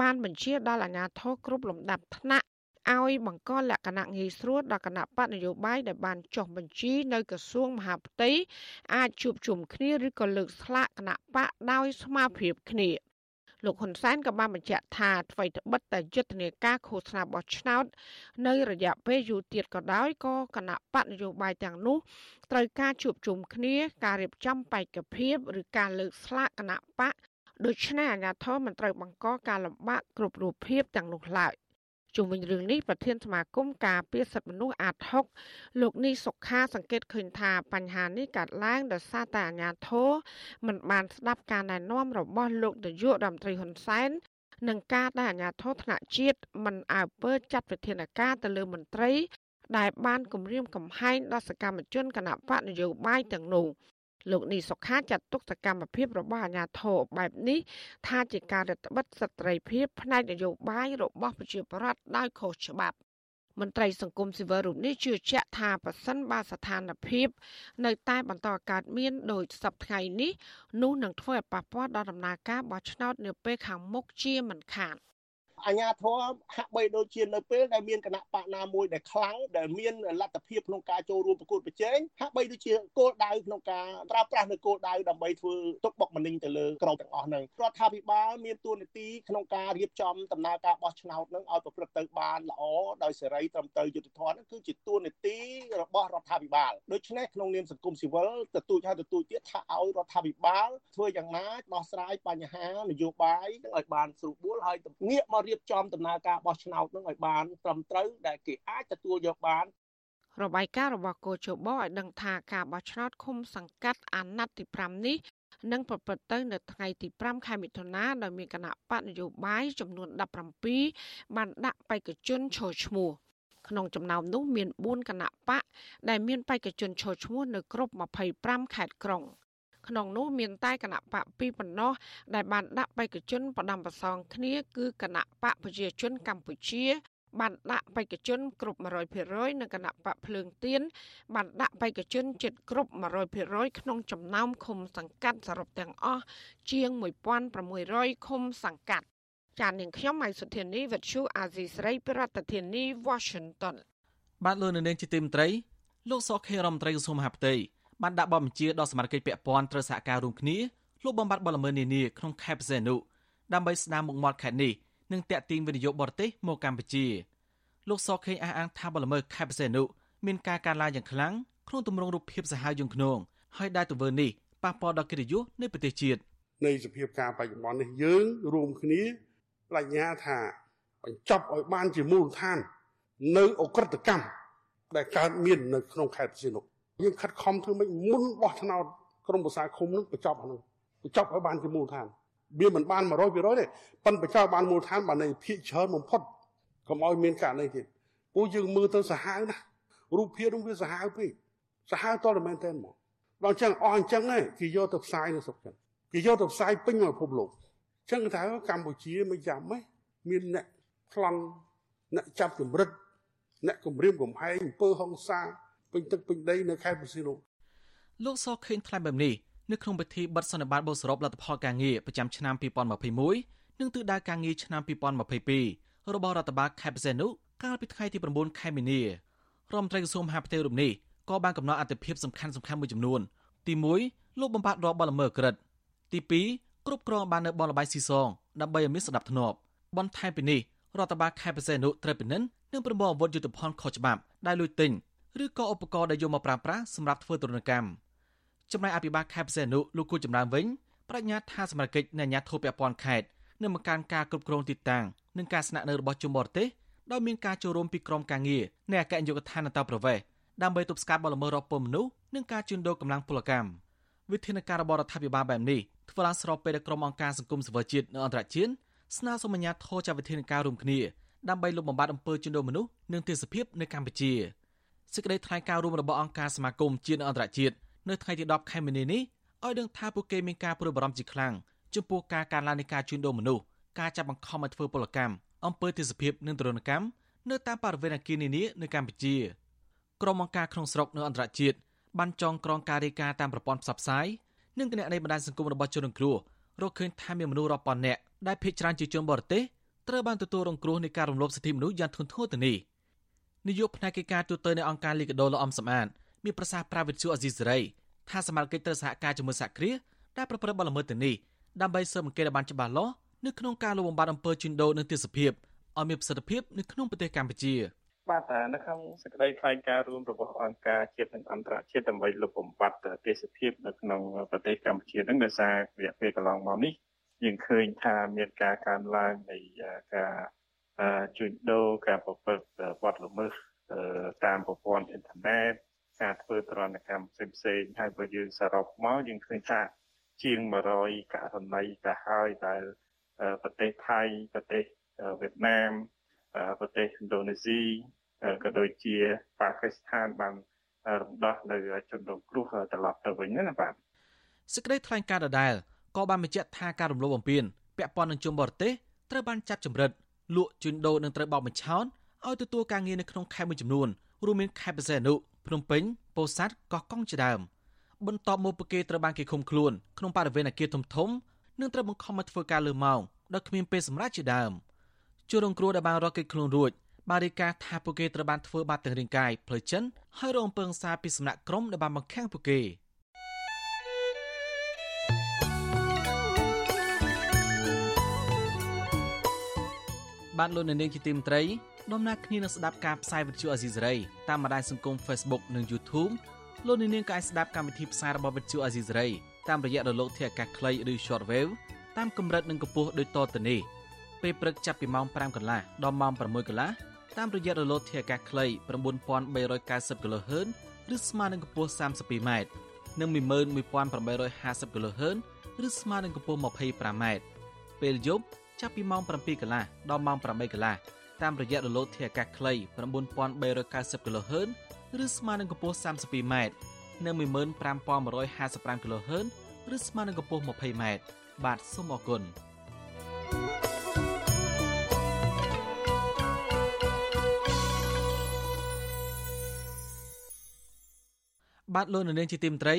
បានបញ្ជាដល់អាជ្ញាធរគ្រប់លំដាប់ថ្នាក់ឲ្យបង្កលក្ខណៈងាយស្រួលដល់គណៈបកនយោបាយដែលបានចុះបញ្ជីនៅក្រសួងមហាផ្ទៃអាចជួបជុំគ្នាឬក៏លើកស្លាកគណៈបកដោយស្មារតីគ្នា លោកហ៊ុនសែនក៏បានបញ្ជាក់ថាអ្វីត្បិតតែយុទ្ធនាការឃោសនាបោះឆ្នោត នៅរយៈពេលយូរទៀតក៏ដោយក៏គណៈបកនយោបាយទាំងនោះត្រូវការជួបជុំគ្នា ការរៀបចំបេក្ខភាពឬការលើកស្លាកគណៈបកដូច្នេះអាជ្ញាធរមិនត្រូវបង្កការលំបាកគ្រប់រូបភាពទាំងនោះឡើយ ជុំវិញរឿងនេះប្រធានសមាគមការពារសិទ្ធិមនុស្សអាត6លោកនេះសុខាសង្កេតឃើញថាបញ្ហានេះកើតឡើងដោយសារតែអាជ្ញាធរមិនបានស្ដាប់ការណែនាំរបស់លោកនាយករដ្ឋមន្ត្រីហ៊ុនសែននឹងការដែលអាជ្ញាធរថ្នាក់ជាតិមិនអើពើចាត់វិធានការទៅលើមន្ត្រីដែលបានគម្រាមកំហែងដល់សកម្មជនគណបកនយោបាយទាំងនោះ លោកនេះសុខាចាត់ទុកសកម្មភាពរបស់អាជ្ញាធរបែបនេះថាជាការរឹតបន្តឹងសិទ្ធិសេរីភាពផ្នែកនយោបាយរបស់ប្រជាពលរដ្ឋដោយខុសច្បាប់មន្ត្រីសង្គមស៊ីវិលរូបនេះជឿជាក់ថាប៉ះសិនបើស្ថានភាព នៅតែបន្តកើតមានដោយសពថ្ងៃនេះនោះនឹងធ្វើឲ្យប៉ះពាល់ដល់ដំណើរការបោះឆ្នោតនាពេលខាងមុខជាមិនខាន អាញាធរហាក់បីដូចជានៅពេលដែលមានគណៈបកណាមួយដែលខ្លាំងដែលមានលទ្ធភាពក្នុងការចូលរួមប្រកួតប្រជែងហាក់បីដូចជាគោលដៅក្នុងការប្រើប្រាស់នៅគោលដៅដើម្បីធ្វើទុកបុកម្នេញទៅលើក្រុមទាំងអស់ហ្នឹងរដ្ឋាភិបាលមានទួនាទីក្នុងការរៀបចំដំណើរការបោះឆ្នោតហ្នឹងឲ្យប្រព្រឹត្តទៅបានល្អដោយសេរីត្រឹមត្រូវយុត្តិធម៌ហ្នឹងគឺជាទួនាទីរបស់រដ្ឋាភិបាលដូច្នេះក្នុងនាមសង្គមស៊ីវិលទទូចហើយទទូចទៀតថាឲ្យរដ្ឋាភិបាលធ្វើយ៉ាងណាដោះស្រាយបញ្ហានយោបាយនឹងឲ្យបានស្រួលបួលហើយងាកមករៀបចំដំណើរការបោះឆ្នោតនឹងឲ្យបានត្រឹមត្រូវដែលគេអាចទទួលយកបានរបាយការណ៍របស់កោជបឲ្យដឹងថាការបោះឆ្នោតឃុំសង្កាត់អាណត្តិទី5នេះនឹងប្រព្រឹត្តទៅនៅថ្ងៃទី5ខែមិថុនាដោយមានគណៈបកនយោបាយចំនួន17បានដាក់បេក្ខជនឈរឈ្មោះក្នុងចំណោមនោះមាន4គណៈបកដែលមានបេក្ខជនឈរឈ្មោះនៅគ្រប់25ខេត្តក្រុង ក្នុងនោះមានតែគណៈបកពីរប៉ុណ្ណោះដែលបានដាក់បេក្ខជនផ្ដាំប្រសងគ្នាគឺគណៈបកប្រជាជនកម្ពុជាបានដាក់បេក្ខជនគ្រប់100%និងគណៈបកភ្លើងទៀនបានដាក់បេក្ខជនជិតគ្រប់100%ក្នុងចំណោមឃុំសង្កាត់សរុបទាំងអស់ជាង1600ឃុំសង្កាត់ចាននាងខ្ញុំម៉ៃសុធានីវិទ្យុអាស៊ីស្រីប្រធានាធិបតី Washington បាទលោកនៅនាងជាទីមត្រីលោកសខេរមត្រីក្រសួងមហាផ្ទៃ បានដាក់បទបញ្ជាដល់សមាជិកពាក់ព័ន្ធត្រូវសហការរួមគ្នាលុបបំបាត់បលល្មើសនានាក្នុងខេត្តបរសេនុដើម្បីស្ដារមុខមាត់ខេត្តនេះនិងតាក់ទាញវិនិយោគបរទេសមកកម្ពុជាលោកសខេងអះអាងថាបលល្មើសខេត្តបរសេនុមានការកើនឡើងយ៉ាងខ្លាំងក្នុងទម្រង់រូបភាពសាហាវយង់ខ្នងហើយដែលទង្វើនេះប៉ះពាល់ដល់កិត្តិយសនៃប្រទេសជាតិនៃសភាពការបច្ចុប្បន្ននេះយើងរួមគ្នាបញ្ញាថាបញ្ចប់ឲ្យបានជាមូលដ្ឋាន នៅអក្រិតកម្មដែលកើតមាននៅក្នុងខេត្តសៀនុ យើងខិតខំធ្វើម៉េចមុនបោះឆ្នោតក្រមប្រសាឃុំនឹងបញ្ចប់ហ្នឹងបញ្ចប់ឲ្យបានជាមូលដ្ឋានវាមិនបាន100%ទេប៉ុន្តែបញ្ចប់បានមូលដ្ឋានបាននៃភាកច្រើនបំផុតកុំឲ្យមានករណីទៀតពួកយើងមើលទៅសាហាវណាស់រូបភាពនោះវាសាហាវពេកសាហាវតតែមែនតើមកដល់ចឹងអស់អញ្ចឹងគេយកទៅផ្សាយនៅស្រុកចិនគេយកទៅផ្សាយពេញពិភពលោកចឹងថាកម្ពុជាមិនចាំទេមានអ្នកប្លន់អ្នកចាប់ចម្រិតអ្នកគម្រាមកំហែងអំពើហិង្សា ពេញទឹកពេញដីនៅខេត្តបរសៀនលោកសខេងថ្លែងបែបនេះនៅក្នុងពិធីបិទសន្និបាតបូសរុបលទ្ធផលការងារប្រចាំឆ្នាំ2021និងទិសដៅការងារឆ្នាំ2022របស់រដ្ឋបាលខេត្តបរសៀនកាលពីថ្ងៃទី9ខែមីនារដ្ឋមន្ត្រីក្រសួងមហាផ្ទៃរូបនេះក៏បានកំណត់អត្ថប្រយោជន៍សំខាន់សំខាន់មួយចំនួន ទី1លោកបំផាត់របបល្មើសក្រិតទី2គ្រប់គ្រងបាននៅបនលបាយស៊ីសងដើម្បីឲ្យមានសណ្ដាប់ធ្នាប់បន្ថែមពីនេះរដ្ឋបាលខេត្តបរសែនុត្រូវពិនិត្យនិងប្រមូលអាវុធយុទ្ធភ័ណ្ឌខុសច្បាប់ដែលលួចទិញ ឬក៏ឧបករណ៍ដែលយកមកប្រើប្រាស់សម្រាប់ធ្វើទរណកម្មចំណែកអភិបាលខេត្តបរសែនុលោកគូចម្រើនវិញបញ្ញាថាសមាជិកនៃអាជ្ញាធរពាក់ព័ន្ធខេត្តនឹងបង្កើនការគ្រប់គ្រងទីតាំងនិងការស្នាក់នៅរបស់ជនបរទេសដោយមានការចូលរួមពីក្រុមការងារនៃអគ្គនាយកដ្ឋានអន្តរប្រវេសន៍ដើម្បីទប់ស្កាត់បទល្មើសរកពន្ធមនុស្សនិងការជួញដូរកម្លាំងពលកម្មវិធានការរបស់រដ្ឋាភិបាលបែបនេះធ្វើឡើងស្របពេលដែលក្រុមអង្គការសង្គមសិវិជាតិនៅអន្តរជាតិស្នើសុំអាជ្ញាធរចាត់វិធានការរួមគ្នាដើម្បីលុបបំបាត់អំពើជួញដូរមនុស្សនិងទេសភាពនៅកម្ពុជា សេចក្តីថ្លែងការណ៍រួមរបស់អង្គការសមាគមជាតិអន្តរជាតិនៅថ្ងៃទី10ខែមីនានេះឲ្យដឹងថាពួកគេមានការព្រួយបារម្ភជាខ្លាំងចំពោះការកើនឡើងនៃការជួញដូរមនុស្សការចាប់បង្ខំឲ្យធ្វើពលកម្មអំពើទេសភាពនិងទរណកម្មនៅតាមបរិវេណអគារនានានៅកម្ពុជាក្រុមអង្គការក្នុងស្រុកនៅអន្តរជាតិបានចងក្រងការរាយការណ៍តាមប្រព័ន្ធផ្សព្វផ្សាយនិងគណនីបណ្ដាញសង្គមរបស់ជនរងគ្រោះរកឃើញថាមានមនុស្សរាប់ពាន់នាក់ដែលភ័យច្រើនជាជនបរទេសត្រូវបានទទួលរងគ្រោះនៃការរំលោភសិទ្ធិមនុស្សយ៉ាងធ្ងន់ធ្ងរទៅនេះ នាយកផ្នែកកិច្ចការទូតនៃអង្គការលីកាដូលោកអំសំអាតមានប្រសាសន៍ប្រាវិទ្យាអេស៊ីសេរីថាសមាជិកត្រូវសហការជាមួយសហគ្រាសដែលប្រព្រឹត្តបទល្មើសទៅនេះដើម្បីស៊ើបអង្កេតឲ្យបានច្បាស់លាស់នៅក្នុងការលុបបំបាត់អំពើជួញដូរនិងទេសភាពឲ្យមានប្រសិទ្ធភាពនៅក្នុងប្រទេសកម្ពុជាបាទនៅក្នុងសេចក្តីថ្លែងការណ៍រួមរបស់អង្គការជាតិនិងអន្តរជាតិដើម្បីលុបបំបាត់ទេសភាពនៅក្នុងប្រទេសកម្ពុជានឹងដោយសាររយៈពេលកន្លងមកនេះយើងឃើញថាមានការកើនឡើងនៃការ ជួញដូរការប្រព្រឹត្តបទល្មើសតាមប្រព័ន្ធអ៊ីនធឺណិតការធ្វើទរណកម្មផ្សេងផ្សេងហើយបើយើងសរុបមកយើងឃើញថាជាង100ករណីទៅហើយដែលប្រទេសថៃប្រទេសវៀតណាមប្រទេសឥណ្ឌូនេស៊ីក៏ដូចជាប៉ាគីស្ថានបានរំដោះនៅជនរងគ្រោះត្រឡប់ទៅវិញណាបាទសេចក្តីថ្លែងការណ៍ដដែលក៏បានបញ្ជាក់ថាការរំលោភបំពានពាក់ព័ន្ធនឹងជនបរទេសត្រូវបានចាត់ចម្រិត លក់ជួញដូរនិងត្រូវបោកបញ្ឆោតឲ្យទទួលការងារនៅក្នុងខេត្តមួយចំនួនរួមមានខេត្តបរសេនុភ្នំពេញពោធិ៍សាត់កោះកុងជាដើមបន្ទាប់មកពួកគេត្រូវបានគេឃុំខ្លួនក្នុងបរិវេណអគារធំធំនិងត្រូវបង្ខំឲ្យធ្វើការលើម៉ោងដោយគ្មានពេលសម្រាប់ជាដើមជនរងគ្រោះដែលបានរកគេចខ្លួនរួចបានរាយការណ៍ថាពួកគេត្រូវបានធ្វើបាបទាំងរាងកាយផ្លូវចិនហើយរងអំពើហិង្សាពីសំណាក់ក្រុមដែលបានបង្ខាំងពួកគេ បានលោកនៅនាងជាទីមត្រីដំណើរគ្នានឹងស្ដាប់ការផ្សាយវិទ្យុអេស៊ីសរ៉ៃតាមបណ្ដាញសង្គម Facebook និង YouTube លោកនាងក៏អាចស្ដាប់កម្មវិធីផ្សាយរបស់វិទ្យុអេស៊ីសរ៉ៃតាមរយៈរលកធាតុអាកាសខ្លីឬ Shortwave តាមកម្រិតនិងកម្ពស់ដូចតទៅនេះពេលព្រឹកចាប់ពីម៉ោង5កន្លះដល់ម៉ោង6កន្លះតាមរយៈរលកធាតុអាកាសខ្លី9390 kHz ឬស្មើនឹងកម្ពស់ 32m និង11850 kHz ឬស្មើនឹងកម្ពស់ 25m ពេលយប់ ចាប់ពីម៉ោង7កន្លះដល់ម៉ោង8កន្លះតាមរយៈរលកធាតុអាកាសខ្លី9390 kHz ឬស្មើនឹងកម្ពស់ 32m និង15155 kHz ឬស្មើនឹងកម្ពស់ 20m បាទសូមអរគុណបាទលោកនៅនាងជាទីមត្រី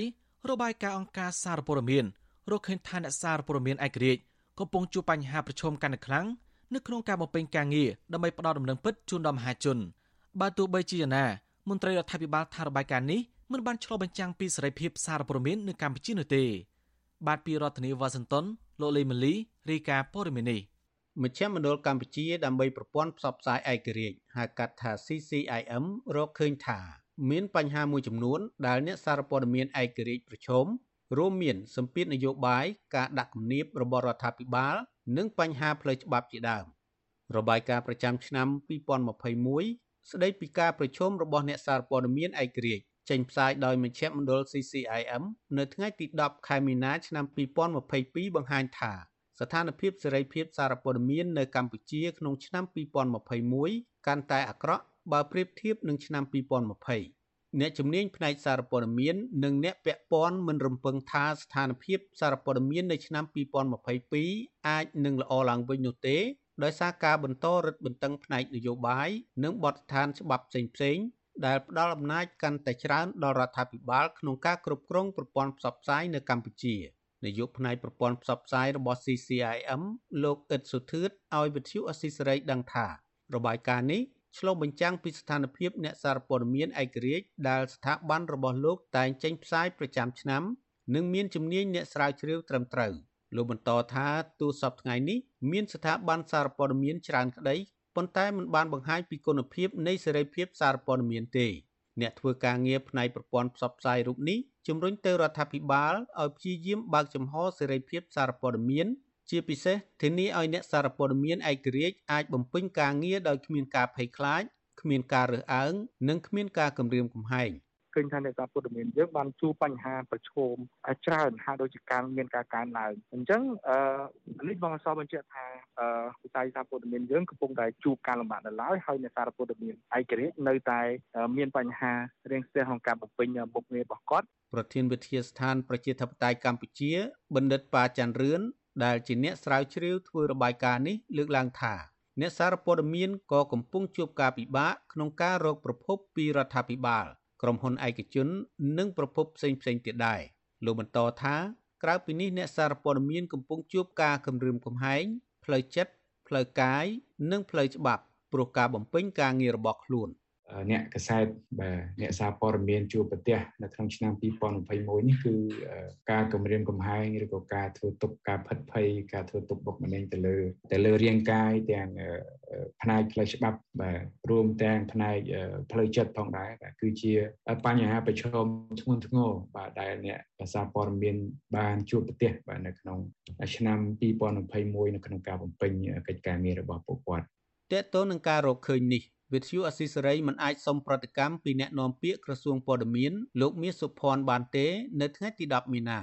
របាយការណ៍អង្គការសារព័ត៌មានរកឃើញថាអ្នកសារព័ត៌មានឯករាជ្យ កំពុងជួបបញ្ហាប្រឈមកាន់តែខ្លាំងនៅក្នុងការបំពេញការងារដើម្បីផ្ដល់ដំណឹងពិតជូនដល់មហាជនបើទោះបីជាយ៉ាងណាមន្ត្រីរដ្ឋាភិបាលថារបាយការណ៍នេះមិនបានឆ្លុះបញ្ចាំងពីសេរីភាពសារព័ត៌មាននៅកម្ពុជានោះទេ បាទពីរដ្ឋធានីវ៉ាស៊ីនតោនលោកលេម៉ាលីរាយការណ៍ព័ត៌មាននេះមជ្ឈមណ្ឌលកម្ពុជាដើម្បីប្រព័ន្ធផ្សព្វផ្សាយឯករាជ្យហៅកាត់ថា CCIM រកឃើញថា មានបញ្ហាមួយចំនួនដែលអ្នកសារព័ត៌មានឯករាជ្យប្រឈម រួមមានសម្ពាធនយោបាយការដាក់គំនាបរបស់រដ្ឋាភិបាល និងបញ្ហាផ្លូវច្បាប់ជាដើមរបាយការណ៍ប្រចាំឆ្នាំ2021ស្ដីពីការប្រជុំរបស់អ្នកសារព័ត៌មានឯករាជ្យចេញផ្សាយដោយមជ្ឈមណ្ឌល CCIM នៅថ្ងៃទី10ខែមីនាឆ្នាំ2022បង្ហាញថាស្ថានភាពសេរីភាពសារព័ត៌មាននៅកម្ពុជាក្នុងឆ្នាំ2021កាន់តែអាក្រក់បើប្រៀបធៀបនឹងឆ្នាំ2020 អ្នកជំនាញផ្នែកសារព័ត៌មាននិងអ្នកពាក់ព័ន្ធមិនរំពឹងថាស្ថានភាពសារព័ត៌មាននៅឆ្នាំ2022អាចនឹងល្អឡើងវិញនោះទេដោយសារការបន្តរឹតបន្តឹងផ្នែកនយោបាយនិងបទដ្ឋានច្បាប់ផ្សេងៗដែលផ្ដល់អំណាចកាន់តែច្រើនដល់រដ្ឋាភិបាលក្នុងការគ្រប់គ្រងប្រព័ន្ធផ្សព្វផ្សាយនៅកម្ពុជានាយកផ្នែកប្រព័ន្ធផ្សព្វផ្សាយរបស់ CCIM លោកអ៊ិតសុធឿតឲ្យវិទ្យុអស៊ីសេរីដឹងថារបាយការណ៍នេះ ឆ្លុះបញ្ចាំងពីស្ថានភាពអ្នកសារព័ត៌មានឯករាជ្យដែលស្ថាប័នរបស់លោកតែងចេញផ្សាយប្រចាំឆ្នាំនិងមានជំនាញអ្នកស្រាវជ្រាវត្រឹមត្រូវលោកបន្តថាទូសពថ្ងៃនេះមានស្ថាប័នសារព័ត៌មានច្រើនក្តីប៉ុន្តែមិនបានបង្ហាញពីគុណភាពនៃសេរីភាពសារព័ត៌មានទេអ្នកធ្វើការងារផ្នែកប្រព័ន្ធផ្សព្វផ្សាយរូបនេះជំរុញទៅរដ្ឋាភិបាលឲ្យព្យាយាមបើកចំហសេរីភាពសារព័ត៌មាន ជាពិសេសធានាឲ្យអ្នកសារព័ត៌មានឯករាជ្យអាចបំពេញការងារដោយគ្មានការភ័យខ្លាចគ្មានការរើសអើងនិងគ្មានការគំរាមកំហែង។ឃើញថាអ្នកសារព័ត៌មានយើងបានជួបបញ្ហាប្រឈមច្រើនហាក់ដូចជាការមានការកើនឡើងអញ្ចឹងអឺនេះបងអសបញ្ជាក់ថាអឺវិស័យសារព័ត៌មានយើងកំពុងតែជួបការលំបាកនៅឡើយហើយអ្នកសារព័ត៌មានឯករាជ្យនៅតែមានបញ្ហារៀងស្ទះក្នុងការបំពេញមុខងាររបស់គាត់ប្រធានវិទ្យាស្ថានប្រជាធិបតេយ្យកម្ពុជាបណ្ឌិតប៉ាច័ន្ទរឿន ដែលជាអ្នកស្រាវជ្រាវធ្វើរបាយការណ៍នេះលើកឡើងថាអ្នកសារព័ត៌មានក៏កំពុងជួបការពិបាកក្នុងការរកប្រភពពីរដ្ឋាភិបាលក្រុមហ៊ុនឯកជននិងប្រភពផ្សេងផ្សេងទៀតដែរលោកបន្តថាក្រៅពីនេះអ្នកសារព័ត៌មានកំពុងជួបការគំរាមកំហែងផ្លូវចិត្តផ្លូវកាយនិងផ្លូវច្បាប់ព្រោះការបំពេញការងាររបស់ខ្លួន។ អ្នកកសែតបាទអ្នកសារព័ត៌មានជួបប្រទេសនៅក្នុងឆ្នាំ2021នេះគឺការគម្រាមកំហែងឬក៏ការធ្វើទុកការផិតភ័យការធ្វើទុកបុកម្នេញទៅលើទៅលើរាងកាយទាំងផ្នែកផ្លូវច្បាប់បាទរួមទាំងផ្នែកផ្លូវចិត្តផងដែរបាទគឺជាបញ្ហាប្រឈមធ្ងន់ធ្ងរបាទដែលអ្នកសារព័ត៌មានបានជួបប្រទេសបាទនៅក្នុងឆ្នាំ2021នៅក្នុងការបំពេញកិច្ចការងាររបស់ពួកគាត់តើតើនឹងការរកឃើញនេះ វិទ្យុអស៊ីសេរីមិនអាចសុំប្រតិកម្មពីអ្នកនាំពាក្យក្រសួងព័ត៌មានលោកមាសសុភ័ណ្ឌបានទេ នៅថ្ងៃទី10មីនា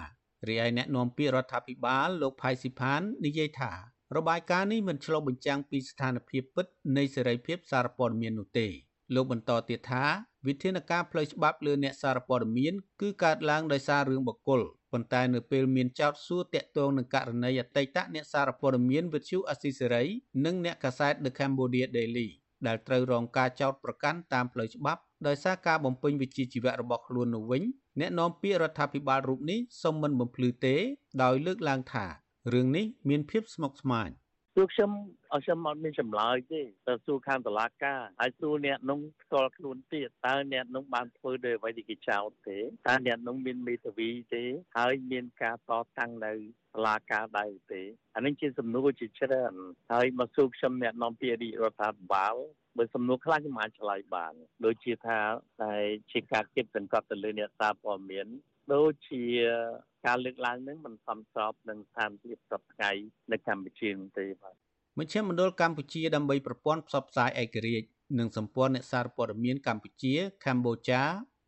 រីឯអ្នកនាំពាក្យរដ្ឋាភិបាលលោកផៃស៊ីផាននិយាយថារបាយការណ៍នេះមិនឆ្លុះបញ្ចាំងពីស្ថានភាពពិតនៃសេរីភាពសារព័ត៌មាននោះទេលោកបន្តទៀតថាវិធានការផ្លូវច្បាប់លើអ្នកសារព័ត៌មានគឺកើតឡើងដោយសាររឿងបកគលប៉ុន្តែនៅពេលមានចោទសួរតាក់ទងនឹងករណីអតីតអ្នកសារព័ត៌មានវិទ្យុអស៊ីសេរីនិងអ្នកកាសែត The Cambodia Daily ដែលត្រូវរងការចោទប្រកាន់តាមផ្លូវច្បាប់ដោយសារការបំពេញវិជ្ជាជីវៈរបស់ខ្លួននោះវិញអ្នកនាំពាក្យរដ្ឋាភិបាលរូបនេះសូមមិនបំភ្លឺទេដោយលើកឡើងថារឿងនេះមានភាពស្មុគស្មាញ សួរខ្ញុំអត់ខ្ញុំអត់មានចម្លើយទេតែសួរខាងតឡាការហើយសួរអ្នកនោះផ្ទាល់ខ្លួនទៀតតើអ្នកនោះបានធ្វើដោយអ្វីដែលគេចោទទេតើអ្នកនោះមានមេធាវីទេ ហើយមានការតតាំងនៅតឡាការដែរទេអានេះជាសំណួរជាច្រើនហើយមកសួរខ្ញុំអ្នកនាំពាក្យរាជរដ្ឋាភិបាលបើសំណួរខ្លះខ្ញុំអាចឆ្លើយបានដូចជាថាតែជាការគិតសង្កត់ទៅលើអ្នកសារព័ត៌មាន ដូចជាការលើកឡើងនឹងមិនសមស្របនឹងស្ថានភាពសពថ្ងៃនៅកម្ពុជាទេបាទមជ្ឈមណ្ឌលកម្ពុជាដើម្បីប្រព័ន្ធផ្សព្វផ្សាយឯករាជ្យនិងសម្ព័ន្ធអ្នកសារព័ត៌មានកម្ពុជាកម្ពុជា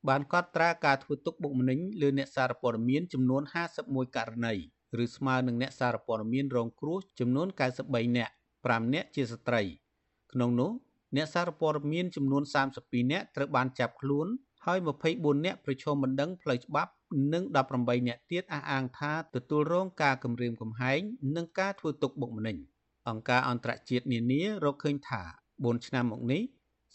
បានកត់ត្រាការធ្វើទុកបុកម្នេញលើអ្នកសារព័ត៌មានចំនួន51ករណីឬស្មើនឹងអ្នកសារព័ត៌មានរងគ្រោះចំនួន93នាក់5នាក់ជាស្ត្រី ក្នុងនោះអ្នកសារព័ត៌មានចំនួន32នាក់ត្រូវបានចាប់ខ្លួនហើយ24នាក់ប្រឈមបណ្ដឹងផ្លូវច្បាប់ និង18នាក់ទៀតអះអាងថាទទួលរងការគំរាមកំហែងនិងការធ្វើទុកបុកម្នេញអង្គការអន្តរជាតិនានារកឃើញថា4ឆ្នាំមកនេះ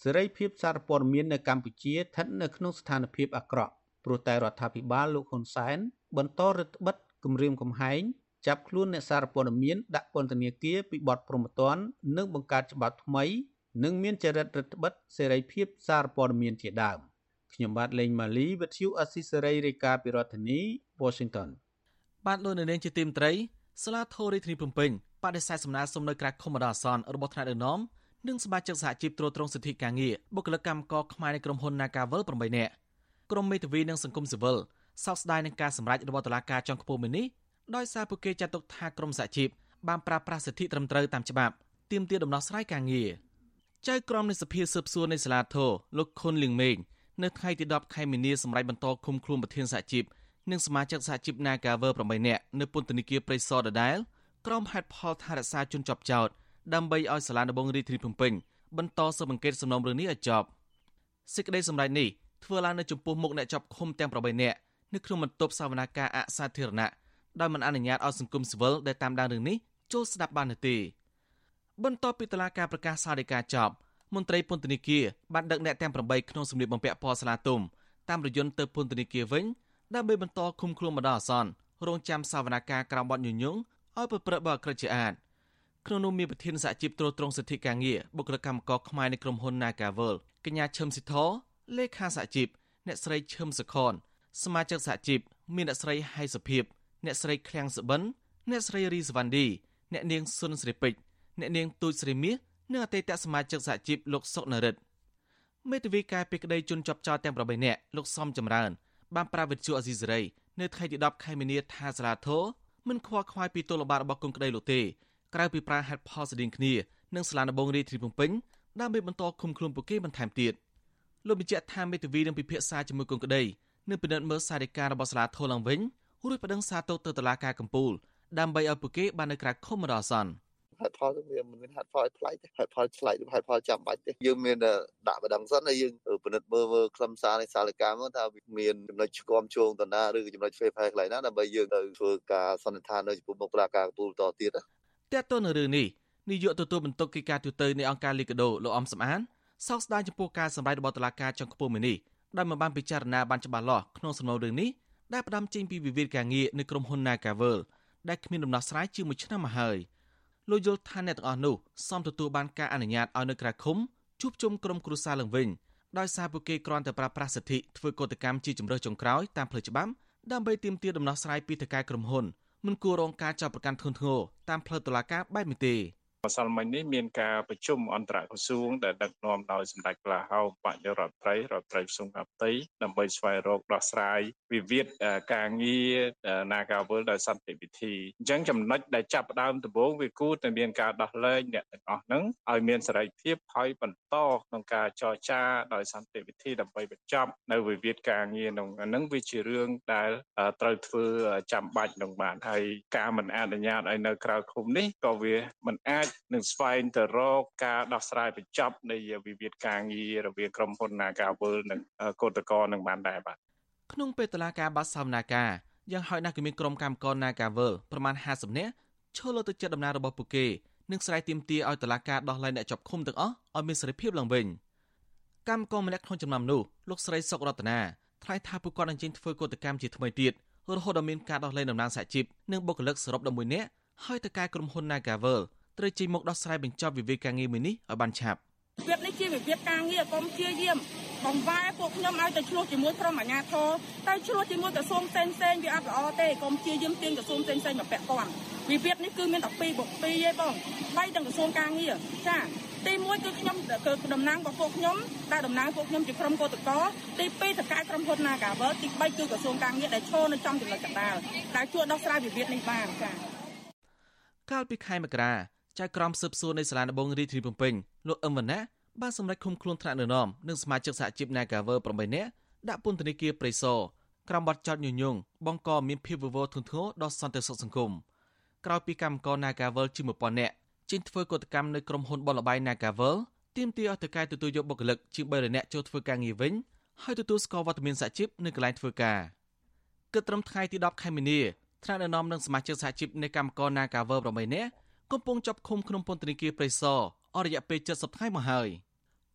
សេរីភាពសារព័ត៌មាននៅកម្ពុជាស្ថិតនៅក្នុងស្ថានភាពអាក្រក់ព្រោះតែរដ្ឋាភិបាលលោកហ៊ុនសែនបន្តរឹតបន្តឹងគំរាមកំហែងចាប់ខ្លួនអ្នកសារព័ត៌មានដាក់ពន្ធនាគារពីបទប្រមទ័ននិងបង្កើតច្បាប់ថ្មី និងមានចរិតរដ្ឋបិទសេរីភាពសារព័ត៌មានជាដើម ខ្ញុំបាទលេងម៉ាលីវិទ្យុអស៊ីសេរីរាយការណ៍ពីរដ្ឋធានី Washington បាទលោកនៅនាងជាទីមត្រីសាលាធររាជធានីភ្នំពេញបដិសេធសំណើសុំនៅក្រៅខុំបណ្ដោះអាសន្នរបស់ថ្នាក់ដឹកនាំនិងសមាជិកសហជីពត្រួតត្រងសិទ្ធិការងារបុគ្គលិកកម្មករខ្មែរនៃក្រុមហ៊ុន Nagavel 8នាក់ក្រុមមេធាវីនិងសង្គមស៊ីវិលសោកស្ដាយនឹងការសម្រេចរបស់តុលាការជាន់ខ្ពស់មួយនេះដោយសារពួកគេចាត់ទុកថាក្រុមសហជីពបានប្រើប្រាស់សិទ្ធិត្រឹមត្រូវតាមច្បាប់ទាមទារដំណោះស្រាយការងារចៅក្រមនៃសភាស៊ើបសួរនៃសាលាធរលោកខុនលៀងមេង នៅថ្ងៃទី10ខែមីនាសម្រាប់បន្តឃុំខ្លួនប្រធានសហជីពនិងសមាជិកសហជីព Nagaver 8នាក់នៅពន្ធនាគារព្រៃសរដដែលក្រុមហេតុផលថារក្សាជនជាប់ចោតដើម្បីឲ្យសាលាដំបងរាជធានីភ្នំពេញបន្តស៊ើបអង្កេតសំណុំរឿងនេះឲ្យចប់សេចក្តីសម្រេចនេះធ្វើឡើងនៅចំពោះមុខអ្នកជាប់ឃុំទាំង8នាក់នៅក្នុងបន្ទប់សវនាការអសាធារណៈដោយមិនអនុញ្ញាតឲ្យសង្គមស៊ីវិលដែលតាមដានរឿងនេះចូលស្ដាប់បានទេបន្ទាប់ពីតុលាការប្រកាសសាលដីកាចប់ មន្ត្រីពន្ធនាគារបានដឹកអ្នកទាំង8ក្នុងសម្លៀកបំពាក់ពណ៌ស្លាទុំតាមរយន្តទៅពន្ធនាគារវិញដើម្បីបន្តឃុំខ្លួនបណ្ដោះអាសន្នរងចាំសវនាការក្រោមបទញុយញងឲ្យប្រព្រឹត្តបទអក្រិតជាអាតក្នុងនោះមានប្រធានសហជីពត្រួតត្រងសិទ្ធិការងារបុគ្គលិកកម្មករខ្មែរនៃក្រុមហ៊ុន Nagavel កញ្ញាឈឹមស៊ីធលេខាសហជីពអ្នកស្រីឈឹមសខនសមាជិកសហជីពមានអ្នកស្រីហៃសុភិបអ្នកស្រីឃ្លាំងសបិនអ្នកស្រីរីសវណ្ឌីអ្នកនាងសុនស្រីពេជ្រអ្នកនាងទូចស្រីមាស និងអតីតសមាជិកសហជីពលោកសុកនរិទ្ធមេធាវីការពីក្តីជន់ជាប់ចោតទាំង8នាក់លោកសំចម្រើនបានប្រាវិទ្យាអេស៊ីសេរីនៅថ្ងៃទី10ខែមីនាថាសាលាធរមិនខ្វល់ខ្វាយពីទោសល្បាតរបស់គុំក្តីលោកទេក្រៅពីប្រាហេតុផលស្តៀងគ្នានឹងសាលាដំបងរាជធានីភ្នំពេញដើម្បីបន្តឃុំខ្លួនពួកគេបន្ថែមទៀតលោកបញ្ជាក់ថាមេធាវីនឹងពិភាក្សាជាមួយគុំក្តីនឹងពិនិត្យមើលសារដីការបស់សាលាធរឡើងវិញរួចប្តឹងសារទោសទៅតុលាការកំពូលដើម្បីឲ្យពួកគេបាននៅក្រៅឃុំបណ្ដោះអាសន្ន ហេតុផលវាមិនមានហេតុផលឲ្យថ្លៃទេហេតុផលថ្លៃឬហេតុផលចាំបាច់ទេយើងមានដាក់បដងសិនហើយយើងពិនិត្យមើលមើលខ្លឹមសារនៃសាលកាមកថាមានចំណុចឆ្គាំជងតណាឬចំណុច fair play ខ្លះណាដើម្បីយើងទៅធ្វើការសន្និដ្ឋាននៅចំពោះមុខតុលាការកំពូលតទៀតតើតើនៅរឿងនេះនាយកទទួលបន្ទុកកិច្ចការទូតនៃអង្គការលីកាដូលោកអំសំអានសោកស្ដាយចំពោះការសម្ដែងរបស់តុលាការចុងខ្ពស់មួយនេះដែលមិនបានពិចារណាបានច្បាស់លាស់ក្នុងសំណុំរឿងនេះដែលផ្ដាំចេញពីវិវាទការងារនៅក្រុមហ៊ុន Nagavel ដែលគ្មានដំណោះស្រាយជាមួយឆ្នាំមកហើយ។ លោកយល់ថាអ្នកទាំងអស់នោះសមទទួលបានការអនុញ្ញាតឲ្យនៅក្រៅឃុំជួបជុំក្រុមគ្រួសារឡើងវិញដោយសារពួកគេគ្រាន់តែប្រើប្រាស់សិទ្ធិធ្វើកតកម្មជាជំរើសចុងក្រោយតាមផ្លូវច្បាប់ដើម្បីទាមទារដំណោះស្រាយពីតកាយក្រុមហ៊ុនមិនគួររងការចាប់ប្រកាន់ធ្ងន់ធ្ងរតាមផ្លូវតុលាការបែបនេះទេ ម្សិលមិញនេះមានការប្រជុំអន្តរក្រសួងដែលដឹកនាំដោយសម្ដេចក្លាហោបញ្ញារដ្ឋត្រីរដ្ឋត្រីសុងកាប់តីដើម្បីស្វែងរកដោះស្រាយវិវាទការងារ Nagawal ដោយសន្តិវិធីអញ្ចឹងចំណុចដែលចាប់ផ្ដើមដំបូងវាគួរតែមានការដោះលែងអ្នកទាំងអស់ហ្នឹងឲ្យមានសេរីភាពហើយបន្តក្នុងការចរចាដោយសន្តិវិធីដើម្បីបញ្ចប់នៅវិវាទការងារក្នុងហ្នឹងវាជារឿងដែលត្រូវធ្វើចាំបាច់នឹងបានហើយការមិនអនុញ្ញាតឲ្យនៅក្រៅឃុំនេះក៏វាមិនអាចនឹងស្វែងទៅរកការដោះស្រាយបញ្ចប់នៃវិវាទការងាររវាងក្រុមហ៊ុន Nagawal និងកោតក្រនឹងបានដែរបាទក្នុងពេលតឡាការបាត់សវនាការយ៉ាងហោចណាស់គឺមានក្រុមកម្មករ Nagawal ប្រមាណ50នាក់ឈលលើទឹកចិត្តដំណើររបស់ពួកគេនិងស្រែកទាមទារឲ្យតឡាការដោះលែងអ្នកជាប់ឃុំទាំងអស់ឲ្យមានសេរីភាពឡើងវិញកម្មករម្នាក់ក្នុងចំណោមនោះលោកស្រីសុករតនាថ្លែងថាពួកគាត់នឹងចេញធ្វើកតកម្មជាថ្មីទៀតរហូតដល់មានការដោះលែងតំណាងសហជីពនិងបុគ្គលិកសរុប11នាក់ហើយតកែក្រុមហ៊ុន Nagawal ត្រូវចេញមកដោះស្រាយបញ្ចប់វិវាទការងារមួយនេះឲ្យបានឆាប់វិវាទនេះជាវិវាទការងារកុំជាយាមបង្វែរពួកខ្ញុំឲ្យទៅឆ្លោះជាមួយក្រុមអាជ្ញាធរទៅឆ្លោះជាមួយក្រសួងផ្សេងផ្សេងវាអត់ល្អទេកុំជាយាមទាញក្រសួងផ្សេងផ្សេងមកពាក់ព័ន្ធវិវាទនេះគឺមានតែ2បុក2ទេបងបីទាំងក្រសួងការងារចាទី1គឺខ្ញុំគឺតំណាងរបស់ពួកខ្ញុំដែលតំណាងពួកខ្ញុំជាក្រុមកោតក្រទី2តកែក្រុមហ៊ុន Nagavel ទី3គឺក្រសួងការងារដែលឈរនៅចំចំណុចកណ្ដាលដែលជួយដោះស្រាយវិវាទនេះបានចាកាលពីខែមករា ចៅក្រមស៊ើបសួរនៃសាលាដំបងរាជធានីភ្នំពេញលោកអឹមវណ្ណៈបានសម្រេចឃុំខ្លួនថ្នាក់នរណមនិងសមាជិកសហជីព Nagavel 8នាក់ដាក់ពន្ធនាគារព្រៃសរក្រោមបទចោទញុយញងបង្កមានភាពវឹកវរធ្ងន់ធ្ងរដល់សន្តិសុខសង្គមក្រោយពីកម្មករ Nagavel ជាង1000នាក់ចេញធ្វើកតកម្មនៅក្រុមហ៊ុនបលបៃ Nagavel ទាមទារឲ្យតកែទទួលយកបុគ្គលិកជាង300នាក់ចូលធ្វើការងារវិញហើយទទួលស្គាល់វត្តមានសហជីពនៅកន្លែងធ្វើការគិតត្រឹមថ្ងៃទី10ខែមីនាថ្នាក់ដឹកនាំនិងសមាជិកសហជីពនៃកម្មករ Nagavel 8នាក់ កំពុងចាប់ឃុំក្នុងពន្ធនាគារព្រៃសរអស់រយៈពេល70ថ្ងៃមកហើយ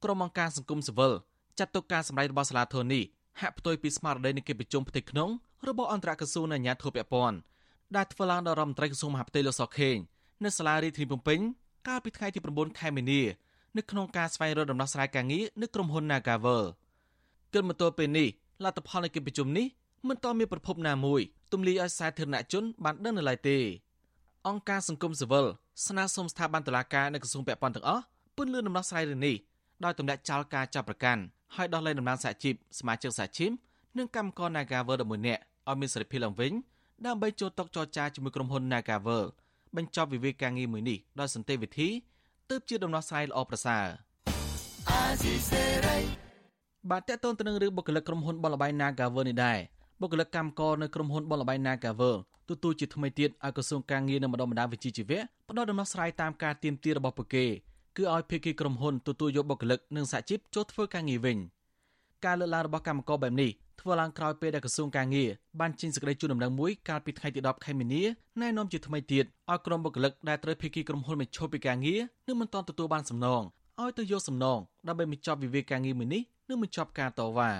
ក្រុមអង្គការសង្គមស៊ីវិលចាត់ទុកការសម្ដែងរបស់សាលាធននេះហាក់ផ្ទុយពីស្មារតីនៃកិច្ចប្រជុំផ្ទៃក្នុងរបស់អន្តរក្រសួងនៃអាជ្ញាធរពាក់ព័ន្ធដែលធ្វើឡើងដោយរដ្ឋមន្ត្រីក្រសួងមហាផ្ទៃលោកសុកខេងនៅសាលារាជធានីភ្នំពេញកាលពីថ្ងៃទី9ខែមីនានៅក្នុងការស្វែងរកដំណោះស្រាយការងារនៅក្រុមហ៊ុន Nagavel គិតមកទល់ពេលនេះលទ្ធផលនៃកិច្ចប្រជុំនេះមិនទាន់មានប្រភពណាមួយទម្លាយឲ្យសាធារណជនបានដឹងនៅឡើយទេ អង្គការសង្គមស៊ីវិលស្នើសុំស្ថាប័នតុលាការនៅក្រសួងពាក់ព័ន្ធទាំងអស់ពន្យល់ដំណោះស្រាយរឿងនេះដោយទម្លាក់ចោលការចាប់ប្រកាន់ហើយដោះលែងតំណាងសហជីពសមាជិកសហជីពនិងកម្មករ Nagavel 11នាក់ឲ្យមានសេរីភាពឡើងវិញដើម្បីចូលតុចរចាជាមួយក្រុមហ៊ុន Nagavel បញ្ចប់វិវាទការងារមួយនេះដោយសន្តិវិធីទើបជាដំណោះស្រាយល្អប្រសើរបាទតើតើទៅនឹងរឿងបុគ្គលិកក្រុមហ៊ុនបលបៃ Nagavel នេះដែរបុគ្គលិកកម្មករនៅក្រុមហ៊ុនបលបៃ Nagavel ទទួលជាថ្មីទៀតឲ្យក្រសួងការងារនិងបណ្ដុំបណ្ដាវិជ្ជាជីវៈផ្ដល់ដំណោះស្រាយតាមការទៀមទារបស់ពួកគេគឺឲ្យភាគីក្រុមហ៊ុនទទួលយកបុគ្គលិកនិងសហជីពចូលធ្វើការងារវិញការលើកឡើងរបស់កម្មករបែបនេះធ្វើឡើងក្រោយពេលដែលក្រសួងការងារបានចេញសេចក្តីជូនដំណឹងមួយកាលពីថ្ងៃទី10ខែមីនាណែនាំជាថ្មីទៀតឲ្យក្រុមបុគ្គលិកដែលត្រូវភាគីក្រុមហ៊ុនបញ្ឈប់ពីការងារនិងមិនទាន់ទទួលបានសំណងឲ្យទៅយកសំណងដើម្បីបញ្ចប់វិវាទការងារមួយនេះនិងបញ្ចប់ការតវ៉ា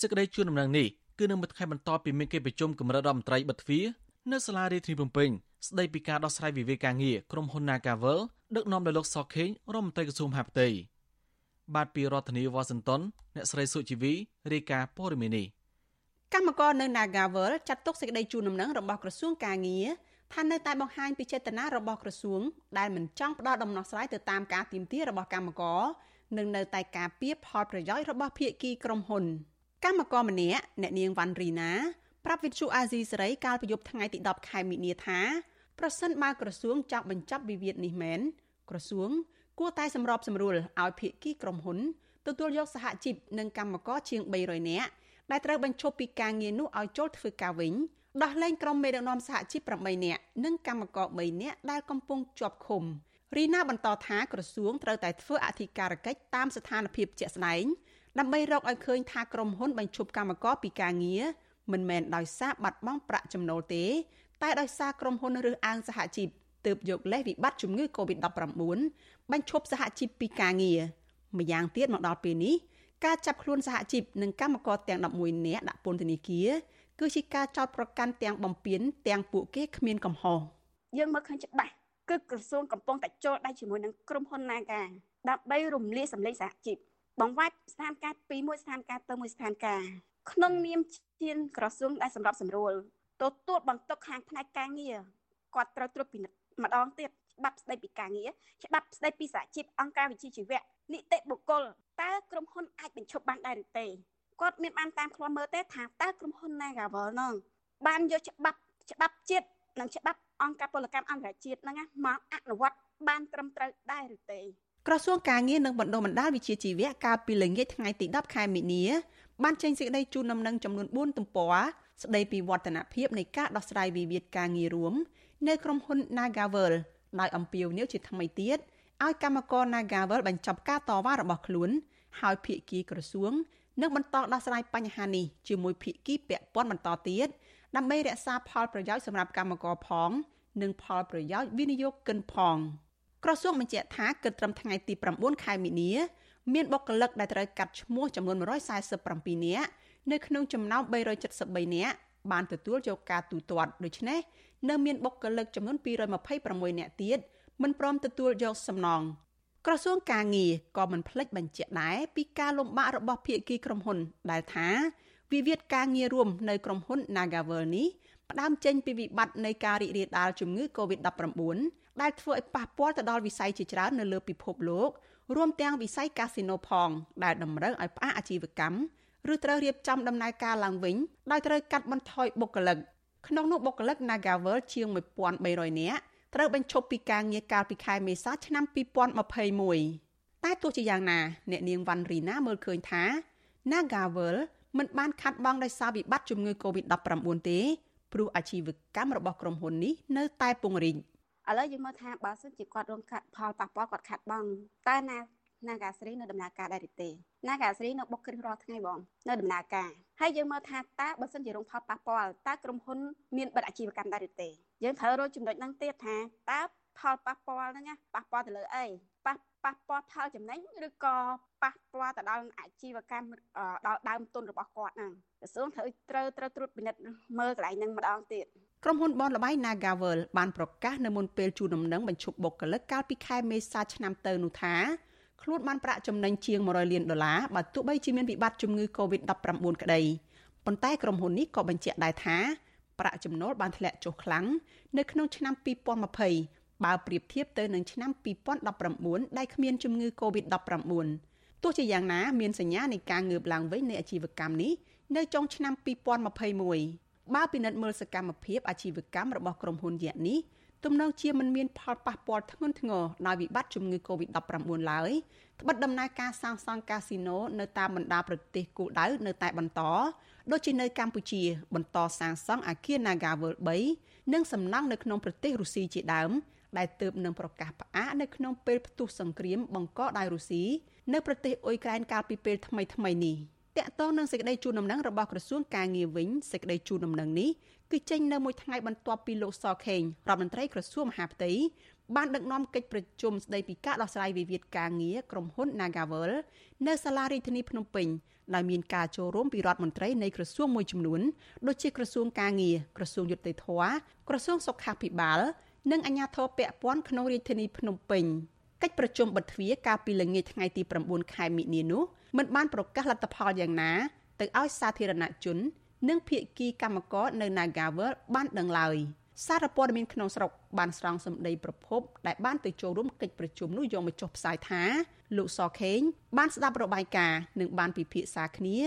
សេចក្តីជូនដំណឹងនេះ គឺនឹងមួយថ្ងៃបន្ទាប់ពីមានកិច្ចប្រជុំកម្រិតរដ្ឋមន្ត្រីបិទទ្វារនៅសាលារាជធានីភ្នំពេញស្ដីពីការដោះស្រាយវិវាទការងារក្រុមហ៊ុន Nagavel ដឹកនាំដោយលោកសខេងរដ្ឋមន្ត្រីក្រសួងមហាផ្ទៃបាទពីរដ្ឋធានីវ៉ាស៊ីនតោនអ្នកស្រីសុជីវីរាយការណ៍ព័ត៌មាននេះកម្មករនៅ Nagavel ចាត់ទុកសេចក្តីជូនដំណឹងរបស់ក្រសួងការងារថានៅតែបង្ហាញពីចេតនារបស់ក្រសួងដែលមិនចង់ផ្ដល់ដំណោះស្រាយទៅតាមការទាមទាររបស់កម្មករនិងនៅតែការពៀផលប្រយោជន៍របស់ភាគីក្រុមហ៊ុន កម្មករម្នាក់អ្នកនាងវ៉ាន់រីណាប្រាប់វិទ្យុអាស៊ីសេរីកាលពីយប់ថ្ងៃទី10ខែមិនិនាថាប្រសិនបើក្រសួងចង់បញ្ចប់វិវាទនេះមែនក្រសួង គួរតែសម្របសម្រួលឲ្យភាគីក្រុមហ៊ុនទទួលយកសហជីពនិងកម្មករជាង300នាក់ដែលត្រូវបញ្ឈប់ពីការងារនោះឲ្យចូលធ្វើការវិញដោះលែងក្រុមមេដឹកនាំសហជីព8នាក់និងកម្មករ3នាក់ដែលកំពុងជាប់ឃុំរីណាបន្តថាក្រសួងត្រូវតែធ្វើអធិការកិច្ចតាមស្ថានភាពជាក់ស្ដែង ដើម្បីរកឲ្យឃើញថាក្រុមហ៊ុនបញ្ឈប់កម្មករពីការងារមិនមែនដោយសារបាត់បង់ប្រាក់ចំណូលទេ តែដោយសារក្រុមហ៊ុនរើសអើងសហជីពទើបយកលេសវិបត្តិជំងឺ Covid-19 បញ្ឈប់សហជីពពីការងារម្យ៉ាងទៀតមកដល់ពេលនេះការចាប់ខ្លួនសហជីពនិងកម្មករទាំង11នាក់ដាក់ពន្ធនាគារគឺជាការចោទប្រកាន់ទាំងបំពេញទាំងពួកគេគ្មានកំហុសយើងមើលឃើញច្បាស់គឺក្រសួងកំពុងតែចូលដៃជាមួយនឹងក្រុមហ៊ុន Naga ដើម្បីរំលាយសម្លេងសហជីព បង្វែរស្ថានភាពពីមួយស្ថានភាពទៅមួយស្ថានភាពក្នុងនាមជាក្រសួងដែលសម្របសម្រួលទទួលបន្ទុកខាងផ្នែកការងារគាត់ត្រូវត្រួតពិនិត្យម្ដងទៀតច្បាប់ស្ដីពីការងារច្បាប់ស្ដីពីសហជីពអង្គការវិជ្ជាជីវៈនីតិបុគ្គលតើក្រុមហ៊ុនអាចបញ្ឈប់បានដែរឬទេគាត់មានបានតាមខ្លួនមើលទេថាតើក្រុមហ៊ុន Nagavel ហ្នឹងបានយកច្បាប់ច្បាប់ជាតិនិងច្បាប់អង្គការពលកម្មអន្តរជាតិហ្នឹងមកអនុវត្តបានត្រឹមត្រូវដែរឬទេ ក្រសួងការងារនិងបណ្ដុំបណ្ដាលវិជាជីវៈកាលពីល្ងាចថ្ងៃទី10ខែមីនាបានចេញសេចក្តីជូនដំណឹងចំនួន4ទំព័រស្តីពីវឌ្ឍនភាពនៃការដោះស្រាយវិវាទការងាររួមនៅក្រុមហ៊ុន Nagavel ដោយអំពាវនាវជាថ្មីទៀតឲ្យកម្មករ Nagavel បញ្ចប់ការតវ៉ារបស់ខ្លួនហើយភាគីក្រសួងនឹងបន្តដោះស្រាយបញ្ហានេះជាមួយភាគីពាក់ព័ន្ធបន្តទៀតដើម្បីរក្សាផលប្រយោជន៍សម្រាប់កម្មករផង និងផលប្រយោជន៍វិនិយោគិនផង ក្រសួងបញ្ជាក់ថាគិតត្រឹមថ្ងៃទី9ខែមីនាមានបុគ្គលិកដែលត្រូវកាត់ឈ្មោះចំនួន147នាក់នៅក្នុងចំណោម373នាក់បានទទួលយកការទូទាត់ដូច្នេះនៅមានបុគ្គលិកចំនួន226នាក់ទៀតមិនព្រមទទួលយកសំណងក្រសួងការងារក៏មិនភ្លេចបញ្ជាក់ដែរពីការលំបាករបស់ភាគីក្រុមហ៊ុនដែលថាវិវាទការងាររួមនៅក្រុមហ៊ុន Nagavel នេះផ្ដើមចេញពីវិបត្តិនៃការរីករាលដាលជំងឺ Covid-19 ដែលធ្វើឲ្យប៉ះពាល់ទៅដល់វិស័យជាច្រើននៅលើពិភពលោករួមទាំងវិស័យកាស៊ីណូផងដែលតម្រូវឲ្យផ្អាកអាជីវកម្មឬត្រូវរៀបចំដំណើរការឡើងវិញដោយត្រូវកាត់បន្ថយបុគ្គលិកក្នុងនោះបុគ្គលិក Nagavel ជាង1300នាក់ត្រូវបញ្ឈប់ពីការងារកាលពីខែមេសាឆ្នាំ2021តែទោះជាយ៉ាងណា អ្នកនាងវ៉ាន់រីណាមើលឃើញថា Nagavel មិនបានខាត់បងដោយសារវិបត្តិជំងឺ Covid-19 ទេព្រោះអាជីវកម្មរបស់ក្រុមហ៊ុននេះនៅតែពង្រីក ឥឡូវយើងមើលថាបើសិនជាគាត់រងផលប៉ះពាល់គាត់ខាត់បងតើណានាការស្រីនៅដំណើរការដែរទេនាការស្រីនៅបុកគ្រឹះរាល់ថ្ងៃបងនៅដំណើរការហើយយើងមើលថាតើបើសិនជារងផលប៉ះពាល់តើក្រុមហ៊ុនមានបិទអាជីវកម្មដែរឬទេយើងត្រូវរកចំណុចហ្នឹងទៀតថាតើផលប៉ះពាល់ហ្នឹងប៉ះពាល់ទៅលើអីប៉ះប៉ះពាល់ផលចំណេញឬក៏ប៉ះពាល់ទៅដល់អាជីវកម្មដល់ដើមទុនរបស់គាត់ហ្នឹងក្រសួងត្រូវត្រូវត្រូវត្រួតពិនិត្យមើលកន្លែងហ្នឹងម្ដងទៀត ក្រុមហ៊ុនបនលបៃ Nagavel បានប្រកាសនៅមុនពេលជូនដំណឹងបញ្ឈប់បុគ្គលិកកាលពីខែមេសាឆ្នាំទៅនោះថាខ្លួនបានប្រាក់ចំណេញជាង100លានដុល្លារបើទោះបីជាមានវិបត្តិជំងឺ Covid-19 ក្តីប៉ុន្តែក្រុមហ៊ុននេះក៏បញ្ជាក់ដែរថាប្រាក់ចំណូលបានធ្លាក់ចុះខ្លាំងនៅក្នុងឆ្នាំ2020បើប្រៀបធៀបទៅនឹងឆ្នាំ2019ដែលគ្មានជំងឺ Covid-19 ទោះជាយ៉ាងណាមានសញ្ញានៃការងើបឡើងវិញនៃអាជីវកម្មនេះនៅចុងឆ្នាំ2021 បើពិនិត្យមើលសកម្មភាពអាជីវកម្មរបស់ក្រុមហ៊ុនយៈនេះទំនងជាមិនមានផលប៉ះពាល់ធ្ងន់ធ្ងរដោយវិបត្តិជំងឺ Covid-19 ឡើយត្បិតដំណើរការសាងសង់កាស៊ីណូនៅតាមបណ្ដាប្រទេសគោលដៅនៅតែបន្តដូចជានៅកម្ពុជា បន្តសាងសង់អគារ Naga World 3និងសំណង់នៅក្នុងប្រទេសរុស្ស៊ីជាដើមដែលទើបនឹងប្រកាសផ្អាកនៅក្នុងពេលផ្ទុះសង្គ្រាមបង្កដោយរុស្ស៊ីនៅប្រទេសអ៊ុយក្រែនកាលពីពេលថ្មីៗនេះ តកតងនឹងសេចក្តីជូនដំណឹងរបស់ក្រសួងការងារវិញសេចក្តីជូនដំណឹងនេះគឺចេញនៅមួយថ្ងៃបន្ទាប់ពីលោកសខេងរដ្ឋមន្ត្រីក្រសួងមហាផ្ទៃបានដឹកនាំកិច្ចប្រជុំស្តីពីការដោះស្រាយវិវាទការងារក្រុមហ៊ុន Nagavel នៅសាលារាជធានីភ្នំពេញដែលមានការចូលរួមពីរដ្ឋមន្ត្រីនៃក្រសួងមួយចំនួនដូចជាក្រសួងការងារក្រសួងយុតិធធក្រសួងសុខាភិបាល និងអាជ្ញាធរពាក់ព័ន្ធក្នុងរាជធានីភ្នំពេញកិច្ចប្រជុំបិទទ្វារកាលពីល្ងាចថ្ងៃទី9ខែមិនិនានោះ មិនបានប្រកាសលទ្ធផលយ៉ាងណា ទៅឲ្យសាធារណជន និងភាគីកម្មករនៅ Nagavel បានដឹងឡើយសារព័ត៌មានក្នុងស្រុកបានស្រង់សម្ដីប្រភពដែលបានទៅចូលរួមកិច្ចប្រជុំនោះយកមកចុះផ្សាយថាលោកសខេងបានស្ដាប់របាយការណ៍និងបានពិភាក្សាគ្នា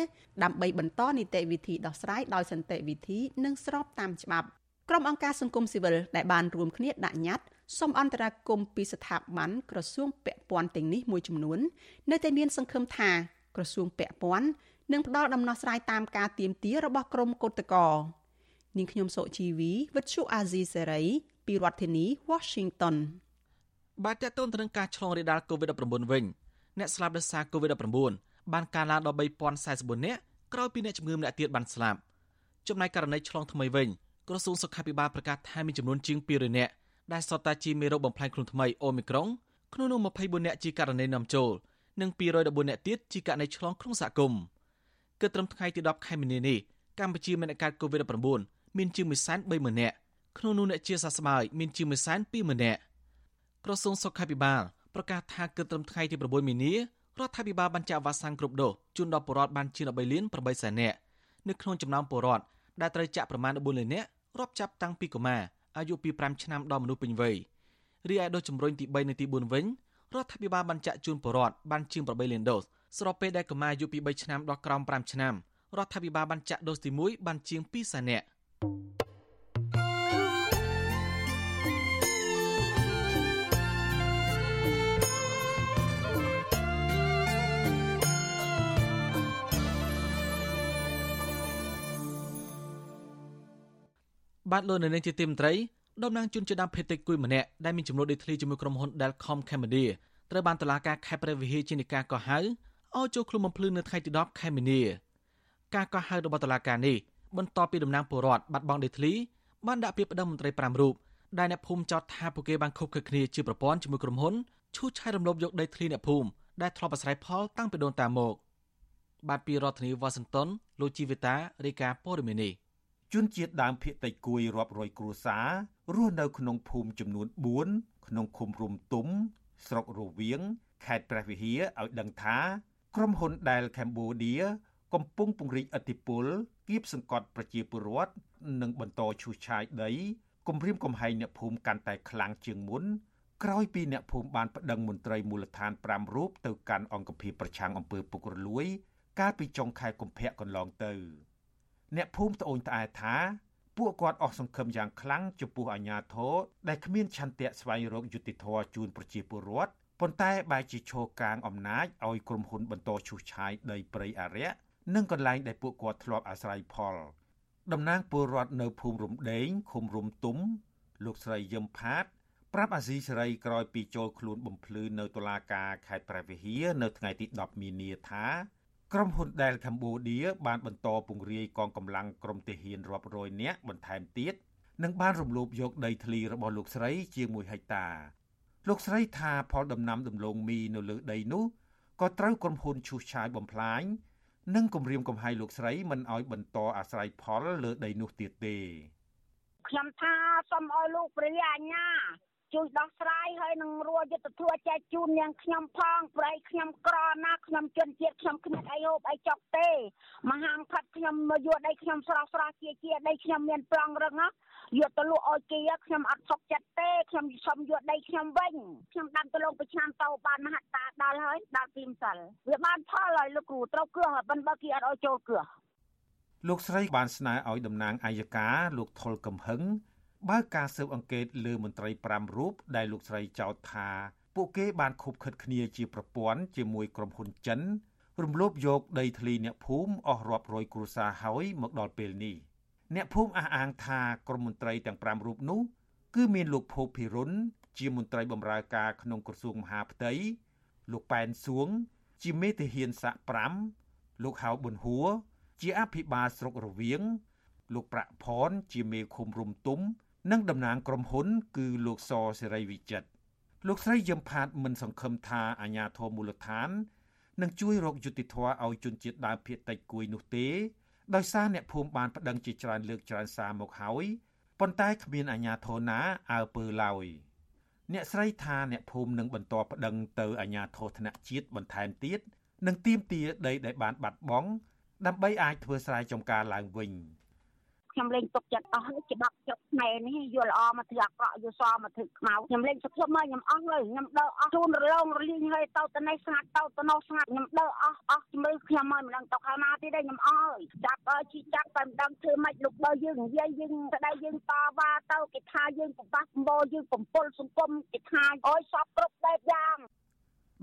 ដើម្បីបន្តនីតិវិធីដោះស្រាយដោយសន្តិវិធីនិងស្របតាមច្បាប់ក្រុមអង្គការសង្គមស៊ីវិលដែលបានរួមគ្នាដាក់ញត្តិសូមអន្តរាគមន៍ពីស្ថាប័នក្រសួងពាក់ព័ន្ធទាំងនេះមួយចំនួន នៅតែមានសង្ឃឹមថា ក្រសួងពាក់ព័ន្ធនឹងផ្ដល់ដំណោះស្រាយតាមការទៀមទារបស់ក្រមកោតកោនាងខ្ញុំសុជីវីវិទ្យុអាស៊ីសេរីពីរដ្ឋធានី Washington បាទតើតើទៅនឹងការឆ្លងរាលដាល COVID-19 វិញអ្នកស្លាប់ដោយសារ COVID-19 បានកើនឡើងដល់3044នាក់ក្រោយពីអ្នកជំងឺម្នាក់ទៀតបានស្លាប់ចំណែកករណីឆ្លងថ្មីវិញក្រសួងសុខាភិបាលប្រកាសថាមានចំនួនជាង200នាក់ដែលសុទ្ធតែជាមេរោគបំផ្លាញខ្លួនថ្មីអូមីក្រុងក្នុងនោះ24នាក់ជាករណីនាំចូល និង214នាក់ទៀតជាករណីឆ្លងក្នុងសហគមន៍គិតត្រឹមថ្ងៃទី10ខែមីនានេះកម្ពុជាមានអ្នកកើត COVID-19 មានជាង130,000នាក់ក្នុងនោះអ្នកជាសះស្បើយមានជាង120,000នាក់ក្រសួងសុខាភិបាលប្រកាសថាគិតត្រឹមថ្ងៃទី9មីនារដ្ឋាភិបាលបានចាក់វ៉ាក់សាំងគ្រប់ដូសជូនដល់ពលរដ្ឋបានជាង13លាន8សែននាក់នៅក្នុងចំណោមពលរដ្ឋដែលត្រូវចាក់ប្រមាណ14លាននាក់រាប់ចាប់តាំងពីកុមារអាយុពី5ឆ្នាំដល់មនុស្សពេញវ័យរីឯដូសជំរុញទី3និងទី4វិញ រដ្ឋាភិបាលបានចាក់ជូនពលរដ្ឋបានជាង8លានដូសស្របពេលដែលកុមារអាយុពី3ឆ្នាំដល់ក្រោម5ឆ្នាំរដ្ឋាភិបាលបានចាក់ដូសទី1បានជាង2សែននាក់បាទលោកនៅនឹងជាទីមត្រី តំណាងជនជាដើមភេតិចគួយម្នាក់ដែលមានចំនួនដីធ្លីជាមួយក្រុមហ៊ុន Delcom Cambodia ត្រូវបានតុលាការខេត្តព្រះវិហារជានិកាកោះហៅឲ្យចូលឃុំបំភ្លឺនៅថ្ងៃទី10ខែមីនាការកោះហៅរបស់តុលាការនេះបន្ទាប់ពីតំណាងពលរដ្ឋបាត់បង់ដីធ្លីបានដាក់ពាក្យប្តឹងមន្ត្រី5រូបដែលអ្នកភូមិចោទថាពួកគេបានខុបខិតគ្នាជាប្រព័ន្ធជាមួយក្រុមហ៊ុនឈូសឆាយរំលោភយកដីធ្លីអ្នកភូមិដែលធ្លាប់អាស្រ័យផលតាំងពីដូនតាមក បាទពីរដ្ឋធានីវ៉ាស៊ីនតោនលោកជីវិតារាយការណ៍ព័ត៌មាននេះ ជនជាតិដើមភាគតិចគួយរាប់រយគ្រួសាររស់នៅក្នុងភូមិចំនួន4ក្នុងឃុំរុំទុំ ស្រុករវៀងខេត្តព្រះវិហារឲ្យដឹងថាក្រុមហ៊ុនដែលកម្ពុជាកំពុងពង្រីកឥទ្ធិពលគៀបសង្កត់ប្រជាពលរដ្ឋនិងបន្តឈូសឆាយដីគម្រាមកំហែងអ្នកភូមិកាន់តែខ្លាំងជាងមុនក្រោយពីអ្នកភូមិបានប្តឹងមន្ត្រីមូលដ្ឋាន5រូបទៅកាន់អង្គភាពប្រឆាំងអំពើពុករលួយ កាលពីចុងខែកុម្ភៈកន្លងទៅ អ្នកភូមិត្អូញត្អែថាពួកគាត់អស់សង្ឃឹមយ៉ាងខ្លាំងចំពោះអាជ្ញាធរដែលគ្មានឆន្ទៈស្វែងរកយុត្តិធម៌ជូនប្រជាពលរដ្ឋប៉ុន្តែបែរជាឈរកាងអំណាចឲ្យក្រុមហ៊ុនបន្តឈូសឆាយដីព្រៃអរិយនិងកន្លែងដែលពួកគាត់ធ្លាប់អាស្រ័យផលតំណាងពលរដ្ឋនៅភូមិរំដេងឃុំរំទុំ លោកស្រីយឹមផាត ប្រាប់អាស៊ីសេរីក្រោយពីចូលខ្លួនបំភ្លឺនៅតុលាការខេត្តព្រះវិហារនៅថ្ងៃទី10មីនាថា ក្រុមហ៊ុនដែលកម្ពុជាបានបន្តពង្រាយកងកម្លាំងក្រុមទាហានរាប់រយនាក់បន្ថែមទៀតនិងបានរំលោភយកដីធ្លីរបស់លោកស្រីជាង1ហិកតា លោកស្រីថាផលដំណាំដំឡូងមីនៅលើដីនោះក៏ត្រូវក្រុមហ៊ុនឈូសឆាយបំផ្លាញនិងគម្រាមកំហែងលោកស្រីមិនឲ្យបន្តអាស្រ័យផលលើដីនោះទៀតទេខ្ញុំថាសូមឲ្យលោកព្រះអាជ្ញា ជួយដោះស្រាយហើយនឹងរួចយុទ្ធធម៌ចែកជូននាងខ្ញុំផងប្រៃខ្ញុំក្រណាខ្ញុំជនជាតិខ្ញុំគ្មានអីហូបអីចុកទេមហាមខាត់ខ្ញុំមកយកដីខ្ញុំស្រស់ស្រស់ជាជាដីខ្ញុំមានប្លង់រឹងយកទៅលក់ឲ្យគេខ្ញុំអត់សុខចិត្តទេខ្ញុំសុំយកដីខ្ញុំវិញខ្ញុំដាំទៅលងប្រឆ្នាំទៅបានមហត្តាដល់ហើយដល់ពីម្សិលវាបានផលហើយលោកគ្រូត្រូវគ្រោះប៉ុន្តែគេអត់ឲ្យចូលគ្រោះលោកស្រីបានស្នើឲ្យតំណាងអាយកាលោកថុលកំហឹង បើកការស៊ើបអង្កេតលើមន្ត្រី5រូបដែលលោកស្រីចោទថាពួកគេបានខុបខិតគ្នាជាប្រព័ន្ធជាមួយក្រុមហ៊ុនចិន រំលោភយកដីធ្លីអ្នកភូមិអស់រាប់រយគ្រួសារហើយមកដល់ពេលនេះអ្នកភូមិអះអាងថាក្រុមមន្ត្រីទាំង5រូបនោះគឺមានលោកភោគភិរុនជាមន្ត្រីបម្រើការក្នុងក្រសួងមហាផ្ទៃលោកប៉ែនសួង ជាមេទាហានសាក់5លោកហៅប៊ុនហួរជាអភិបាលស្រុករវៀងលោកប្រាក់ផនជាមេឃុំរុំទុំ និងតំណាងក្រុមហ៊ុន គឺលោកសសេរីវិចិត្រលោកស្រីយឹមផាតមិនសង្ឃឹមថាអាញាធរមូលដ្ឋាននឹងជួយរកយុត្តិធម៌ឲ្យជនជាតិដើមភាគតិចគួយនោះទេដោយសារអ្នកភូមិបានប្តឹងជាច្រើនលើកច្រើនសារមកហើយប៉ុន្តែគ្មានអាជ្ញាធរណាអើពើឡើយអ្នកស្រីថាអ្នកភូមិនឹងបន្តប្តឹងទៅអាជ្ញាធរថ្នាក់ជាតិបន្ថែមទៀតនិងទាមទារដីដែលបានបាត់បង់ដើម្បីអាចធ្វើស្រែចម្ការឡើងវិញ។ ខ្ញុំលេងទុកចិត្តអស់ហើយច្បាប់ចិត្តផ្នែនេះយល់ល្អមកធ្វើអាក្រក់យល់សមកធ្វើខ្មៅខ្ញុំលេងសុខមកខ្ញុំអស់ហើយខ្ញុំដើរអស់ជូនរលងរលីងហើយទៅទៅនេះស្ងាត់ទៅទៅនោះស្ងាត់ខ្ញុំដើរអស់អស់ជំរឿខ្ញុំមកមិនដឹងទៅខាងណាទៀតទេខ្ញុំអស់ហើយចាប់អើជីចាប់តែមិនដឹងធ្វើម៉េចលោកបើយើងនិយាយយើងស្ដីយើងតវ៉ាទៅគេថាយើងបំផាស់បំបោយើងបំពល់សង្គមគេថាអើយសពគ្រប់បែបយ៉ាង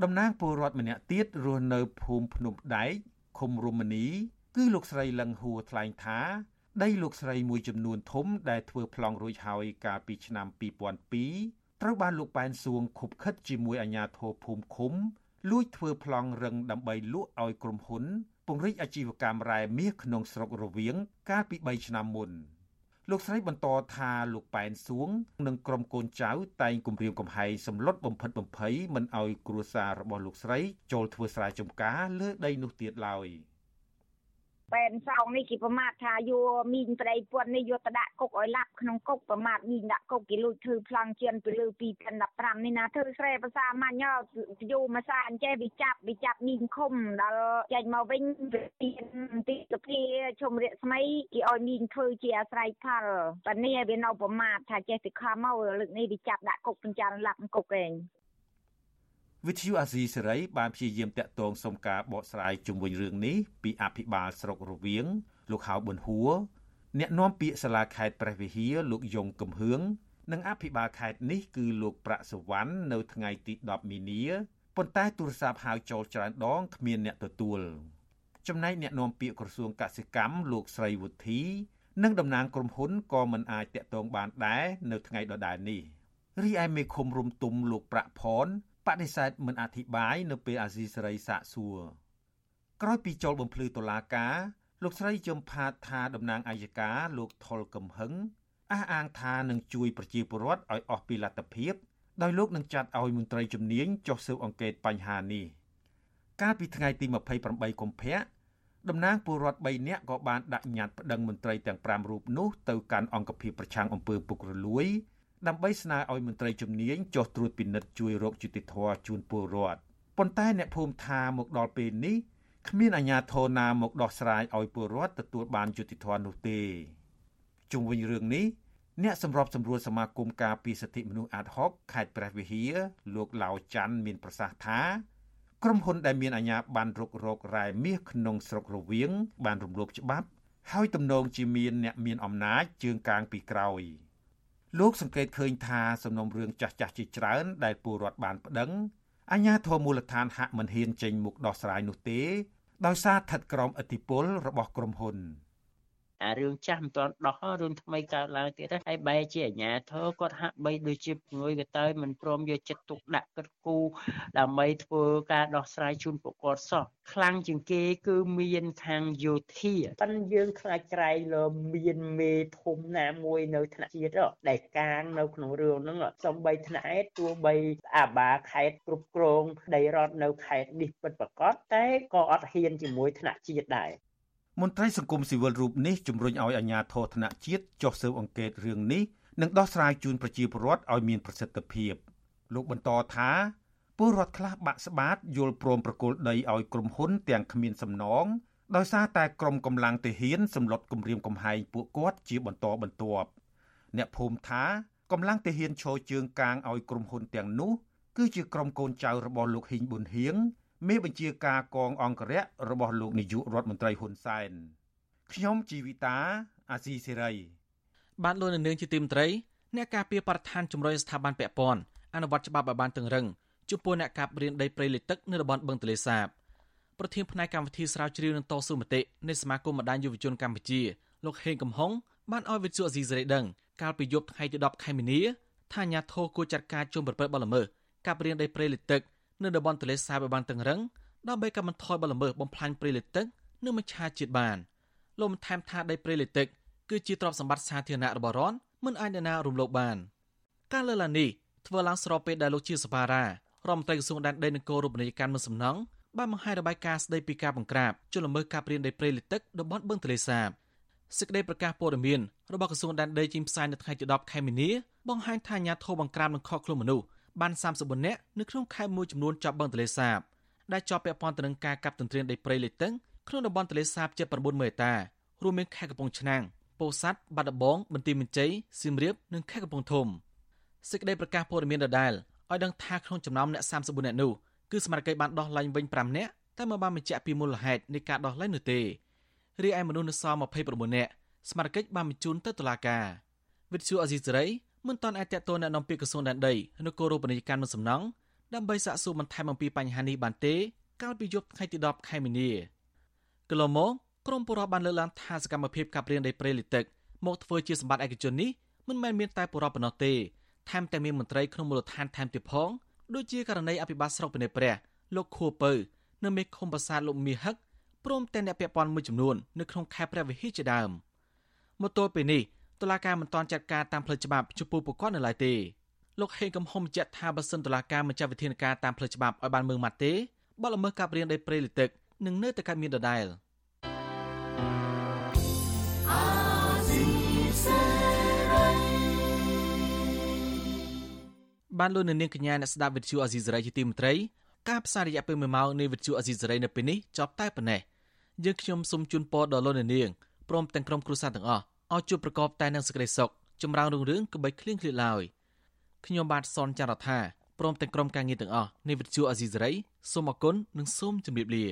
តំណាងពលរដ្ឋម្នាក់ទៀតរស់នៅភូមិភ្នំដែកឃុំរមនីគឺលោកស្រីលឹងហួរថ្លែងថា ដីលោកស្រីមួយចំនួនធំដែលធ្វើប្លង់រួចហើយកាលពីឆ្នាំ2002ត្រូវបានលោកប៉ែនសួងខុបខិតជាមួយអាជ្ញាធរភូមិឃុំលួចធ្វើប្លង់រឹងដើម្បីលក់ឲ្យក្រុមហ៊ុនពង្រីកអាជីវកម្មរ៉ែមាសក្នុងស្រុករវៀងកាលពី3ឆ្នាំមុនលោកស្រីបន្តថាលោកប៉ែនសួង និងក្រុមកូនចៅតែងគម្រាមកំហែងសម្លុតបំផិតបំភ័យមិនឲ្យគ្រួសាររបស់លោកស្រីចូលធ្វើស្រែចម្ការលើដីនោះទៀតឡើយ។ បែនសោងនេះគេប្រមាថថាយកមីងប្តីពួននេះយកទៅដាក់គុកឲ្យឡាប់ក្នុងគុកប្រមាថមីងដាក់គុកគេលួចធ្វើប្លង់ជៀនពីលើ2015នេះណាធ្វើស្រែភាសាមាញ់យូមកសាអញ្ចេះវាចាប់វាចាប់មីងឃុំដល់ចេញមកវិញវាទៀនទីសភាជុំរស្មីគេឲ្យមីងធ្វើជាអាស្រ័យផលតែនេះវានៅប្រមាថថាចេះទៅខំមកលើកនេះវាចាប់ដាក់គុកបញ្ចាំឡាប់គុកឯង វិទ្យុអាស៊ីសេរីបានព្យាយាមតាក់ទងសុំការបកស្រាយជុំវិញរឿងនេះពីអភិបាលស្រុករវៀងលោកហៅប៊ុនហួរអ្នកនាំពាក្យសាលាខេត្តព្រះវិហារលោកយងកំហឿងនិងអភិបាលខេត្តនេះគឺលោកប្រាក់សវណ្ណនៅថ្ងៃទី10មីនាប៉ុន្តែទូរស័ព្ទហៅចូលច្រើនដងគ្មានអ្នកទទួលចំណែកអ្នកនាំពាក្យក្រសួងកសិកម្មលោកស្រីវុធី និងតំណាងក្រុមហ៊ុនក៏មិនអាចតាក់ទងបានដែរនៅថ្ងៃដដែលនេះរីឯមេឃុំរុំទុំលោកប្រាក់ផន បដិសេធមិនអធិប្បាយនៅពេលអាស៊ីសេរីសាកសួរក្រោយពីចូលបំភ្លឺតុលាការលោកស្រីជឹមផាតថាតំណាងអัยការលោកថុលកំហឹងអះអាងថានឹងជួយប្រជាពលរដ្ឋឲ្យអស់ពីលទ្ធភាពដោយលោកនឹងចាត់ឲ្យមន្ត្រីជំនាញចុះស៊ើបអង្កេតបញ្ហានេះកាលពីថ្ងៃទី28កុម្ភៈតំណាងពលរដ្ឋ3នាក់ក៏បានដាក់ញត្តិប្តឹងមន្ត្រីទាំង5រូបនោះទៅកាន់អង្គភាពប្រឆាំងអំពើពុករលួយ ដើម្បីស្នើឲ្យមន្ត្រីជំនាញចុះត្រួតពិនិត្យជួយរកយុត្តិធម៌ជូនពលរដ្ឋប៉ុន្តែអ្នកភូមិថាមកដល់ពេលនេះគ្មានអាជ្ញាធរណាមកដោះស្រាយឲ្យពលរដ្ឋទទួលបានយុត្តិធម៌នោះទេជុំវិញរឿងនេះអ្នកសម្របសម្រួលសមាគមការពីសិទ្ធិមនុស្សអាត6ខេត្តព្រះវិហារលោកឡាវច័ន្ទមានប្រសាសន៍ថាក្រុមហ៊ុនដែលមានអាជ្ញាប័ណ្ណរុករករ៉ែមាសក្នុងស្រុករវៀងបានរំលោភច្បាប់ ហើយទំនងជាមានអ្នកមានអំណាចជើងកាងពីក្រោយ លោកសង្កេតឃើញថាសំណុំរឿងចាស់ចាស់ជាច្រើន ដែលពលរដ្ឋបានប្តឹងអាជ្ញាធរមូលដ្ឋានហាក់មិនហ៊ានចេញមុខដោះស្រាយនោះទេ ដោយសារស្ថិតក្រោមឥទ្ធិពលរបស់ក្រុមហ៊ុន។ អារឿងចាស់មិនទាន់ដោះរឿងថ្មីកើតឡើងទៀតហើយបែរជាអាញាធរគាត់ហាក់បីដូចជាព្រួយក៏ទៅមិនព្រមយកចិត្តទុកដាក់គិតគូរដើម្បីធ្វើការដោះស្រាយជូនពួកគាត់សោះខ្លាំងជាងគេគឺមានខាងយោធាប៉ិនយើងខ្លាចក្រែងលើមានមេធំណាមួយនៅថ្នាក់ជាតិដែលកាងនៅក្នុងរឿងហ្នឹងសំបីថ្នាក់អេតទោះបីអាបាខេតគ្រប់គ្រងដីរដ្ឋនៅខេតនេះពិតប្រកបតែក៏អត់ហ៊ានជាមួយថ្នាក់ជាតិដែរ មន្ត្រីសង្គមស៊ីវិលរូបនេះជំរុញឲ្យអាជ្ញាធរធនៈជាតិចុះស៊ើបអង្កេតរឿងនេះនិងដោះស្រាយជូនប្រជាពលរដ្ឋឲ្យមានប្រសិទ្ធភាពលោកបន្តថាពលរដ្ឋខ្លះបាក់ស្បាតយល់ព្រមប្រគល់ដីឲ្យក្រុមហ៊ុនទាំងគ្មានសំណងដោយសារតែក្រុមកម្លាំងទាហានសម្លុតគម្រាមកំហែងពួកគាត់ជាបន្តបន្ទាប់អ្នកភូមិថាកម្លាំងទាហានឈរជើងកាងឲ្យក្រុមហ៊ុនទាំងនោះគឺជាក្រុមកូនចៅរបស់លោកហ៊ីងប៊ុនហៀង មេបញ្ជាការកងអង្គរៈរបស់លោកនាយករដ្ឋមន្ត្រីហ៊ុនសែនខ្ញុំជីវិតាអាស៊ីសេរីបានលោកនៅនឹងជាទីមត្រីអ្នកការពារបរិស្ថានជំរុញស្ថាប័នពាក់ព័ន្ធអនុវត្តច្បាប់ឲ្យបានតឹងរឹងចំពោះអ្នកកាប់រៀនដីព្រៃលិចទឹកនៅតំបន់បឹងទលេសាបប្រធានផ្នែកកម្មវិធីស្រាវជ្រាវនឹងតស៊ូមតិនៃសមាគមបណ្ដាញយុវជនកម្ពុជាលោកហេងកំហុងបានឲ្យវិទ្យុអេស៊ីសេរីដឹងកាលពីយប់ថ្ងៃទី10ខែមីនាថាអាញាធរគួរចាត់ការជុំប្រព្រឹត្តបទល្មើសកាប់រៀនដីព្រៃលិចទឹក នៅតំបន់ទន្លេសាបឲ្យបានតឹងរឹងដើម្បីកាត់បន្ថយបលល្មើសបំផ្លាញព្រៃលិចទឹកនិងមច្ឆាជាតិបានលោកបានថែមថាដីព្រៃលិចទឹកគឺជាទ្រព្យសម្បត្តិសាធារណៈរបស់រដ្ឋមិនអាចអ្នកណារំលោភបានការលើកឡើងនេះធ្វើឡើងស្របពេលដែលលោកជាសភារារដ្ឋមន្ត្រីក្រសួងដែនដីនិងគោរូបនីយកម្មមិនសំណងបានបង្ហាញរបាយការណ៍ស្ដីពីការបង្ក្រាបជលល្មើសកាប់រៀនដីព្រៃលិចទឹកតំបន់បឹងទន្លេសាបសេចក្តីប្រកាសព័ត៌មានរបស់ក្រសួងដែនដីចេញផ្សាយនៅថ្ងៃទី10ខែមីនាបង្ហាញថាអាញាធរបង្ក្រាបនឹងខកខ្លួនមនុស្ស បាន34នាក់នៅក្នុងខេត្តមួយចំនួនជាប់បឹងទន្លេសាបដែលជាប់ពាក់ព័ន្ធទៅនឹងការកាប់ទន្ទ្រានដីព្រៃលិចទឹកក្នុងតំបន់ទន្លេសាបជិត9ម៉ឺនតា រួមមានខេត្តកំពង់ឆ្នាំងពោធិ៍សាត់បាត់ដំបងបន្ទាយមានជ័យសៀមរាបនិងខេត្តកំពង់ធំសេចក្តីប្រកាសព័ត៌មានដដែលឲ្យដឹងថាក្នុងចំណោមអ្នក34នាក់នោះគឺស្មារតីបានដោះលែងវិញ5នាក់តែមិនបានបញ្ជាក់ពីមូលហេតុនៃការដោះលែងនោះទេរីឯមនុស្សនៅសល់29នាក់ស្មារតីបានបញ្ជូនទៅតុលាការវិទ្យុអេស៊ីសេរី មិនទាន់អាចតតទៅអ្នកនាំពាក្យក្រសួងដែនដីនគររូបនីយកម្មមិនសំណងដើម្បីសាកសួរបន្ថែមអំពីបញ្ហានេះបានទេកាលពីយប់ថ្ងៃទី10ខែមីនាកន្លងមកក្រមបុរដ្ឋបានលើកឡើងថាសកម្មភាពកាប់រៀនដីព្រៃលិទឹកមកធ្វើជាសម្បត្តិឯកជននេះមិនមែនមានតែបុរដ្ឋប៉ុណ្ណោះទេថែមទាំងមានមន្ត្រីក្នុងមូលដ្ឋានថែមទៀតផងដូចជាករណីអភិបាលស្រុកពនេព្រះលោកខួពៅនិងមេឃុំប្រាសាទលោកមាសហឹកព្រមទាំងអ្នកពាក់ព័ន្ធមួយចំនួននៅក្នុងខេត្តព្រះវិហារជាដើមមកទល់ពេលនេះ តុលាការមិនទាន់ចាត់ការតាមផ្លូវច្បាប់ចំពោះពួកគាត់នៅឡើយទេលោកហេងកំហុំបញ្ជាក់ថាបើសិនតុលាការមិនចាត់វិធានការតាមផ្លូវច្បាប់ឲ្យបានមើងម៉ាត់ទេបទល្មើសកាប់រៀនដីព្រៃលិទឹកនឹងនៅតែកើតមានដដែលបានលោកនៅនាងកញ្ញាអ្នកស្ដាប់វិទ្យុអាស៊ីសេរីជាទីមេត្រីការផ្សាយរយៈពេល1ម៉ោងនៃវិទ្យុអាស៊ីសេរីនៅពេលនេះចប់តែប៉ុណ្ណេះយើងខ្ញុំសូមជូនពរដល់លោកអ្នកនាងព្រមទាំងក្រុមគ្រួសារទាំងអស់ ឲ្យជួបប្រកបតែនឹងសេចក្តីសុខចម្រើនរុងរឿងកុំបីឃ្លៀងឃ្លាតឡើយខ្ញុំបាទសនចាររថាព្រមទាំងក្រុមការងារទាំងអស់នៃវិទ្យុអាស៊ីសេរីសូមអគុណនិងសូមជម្រាបលា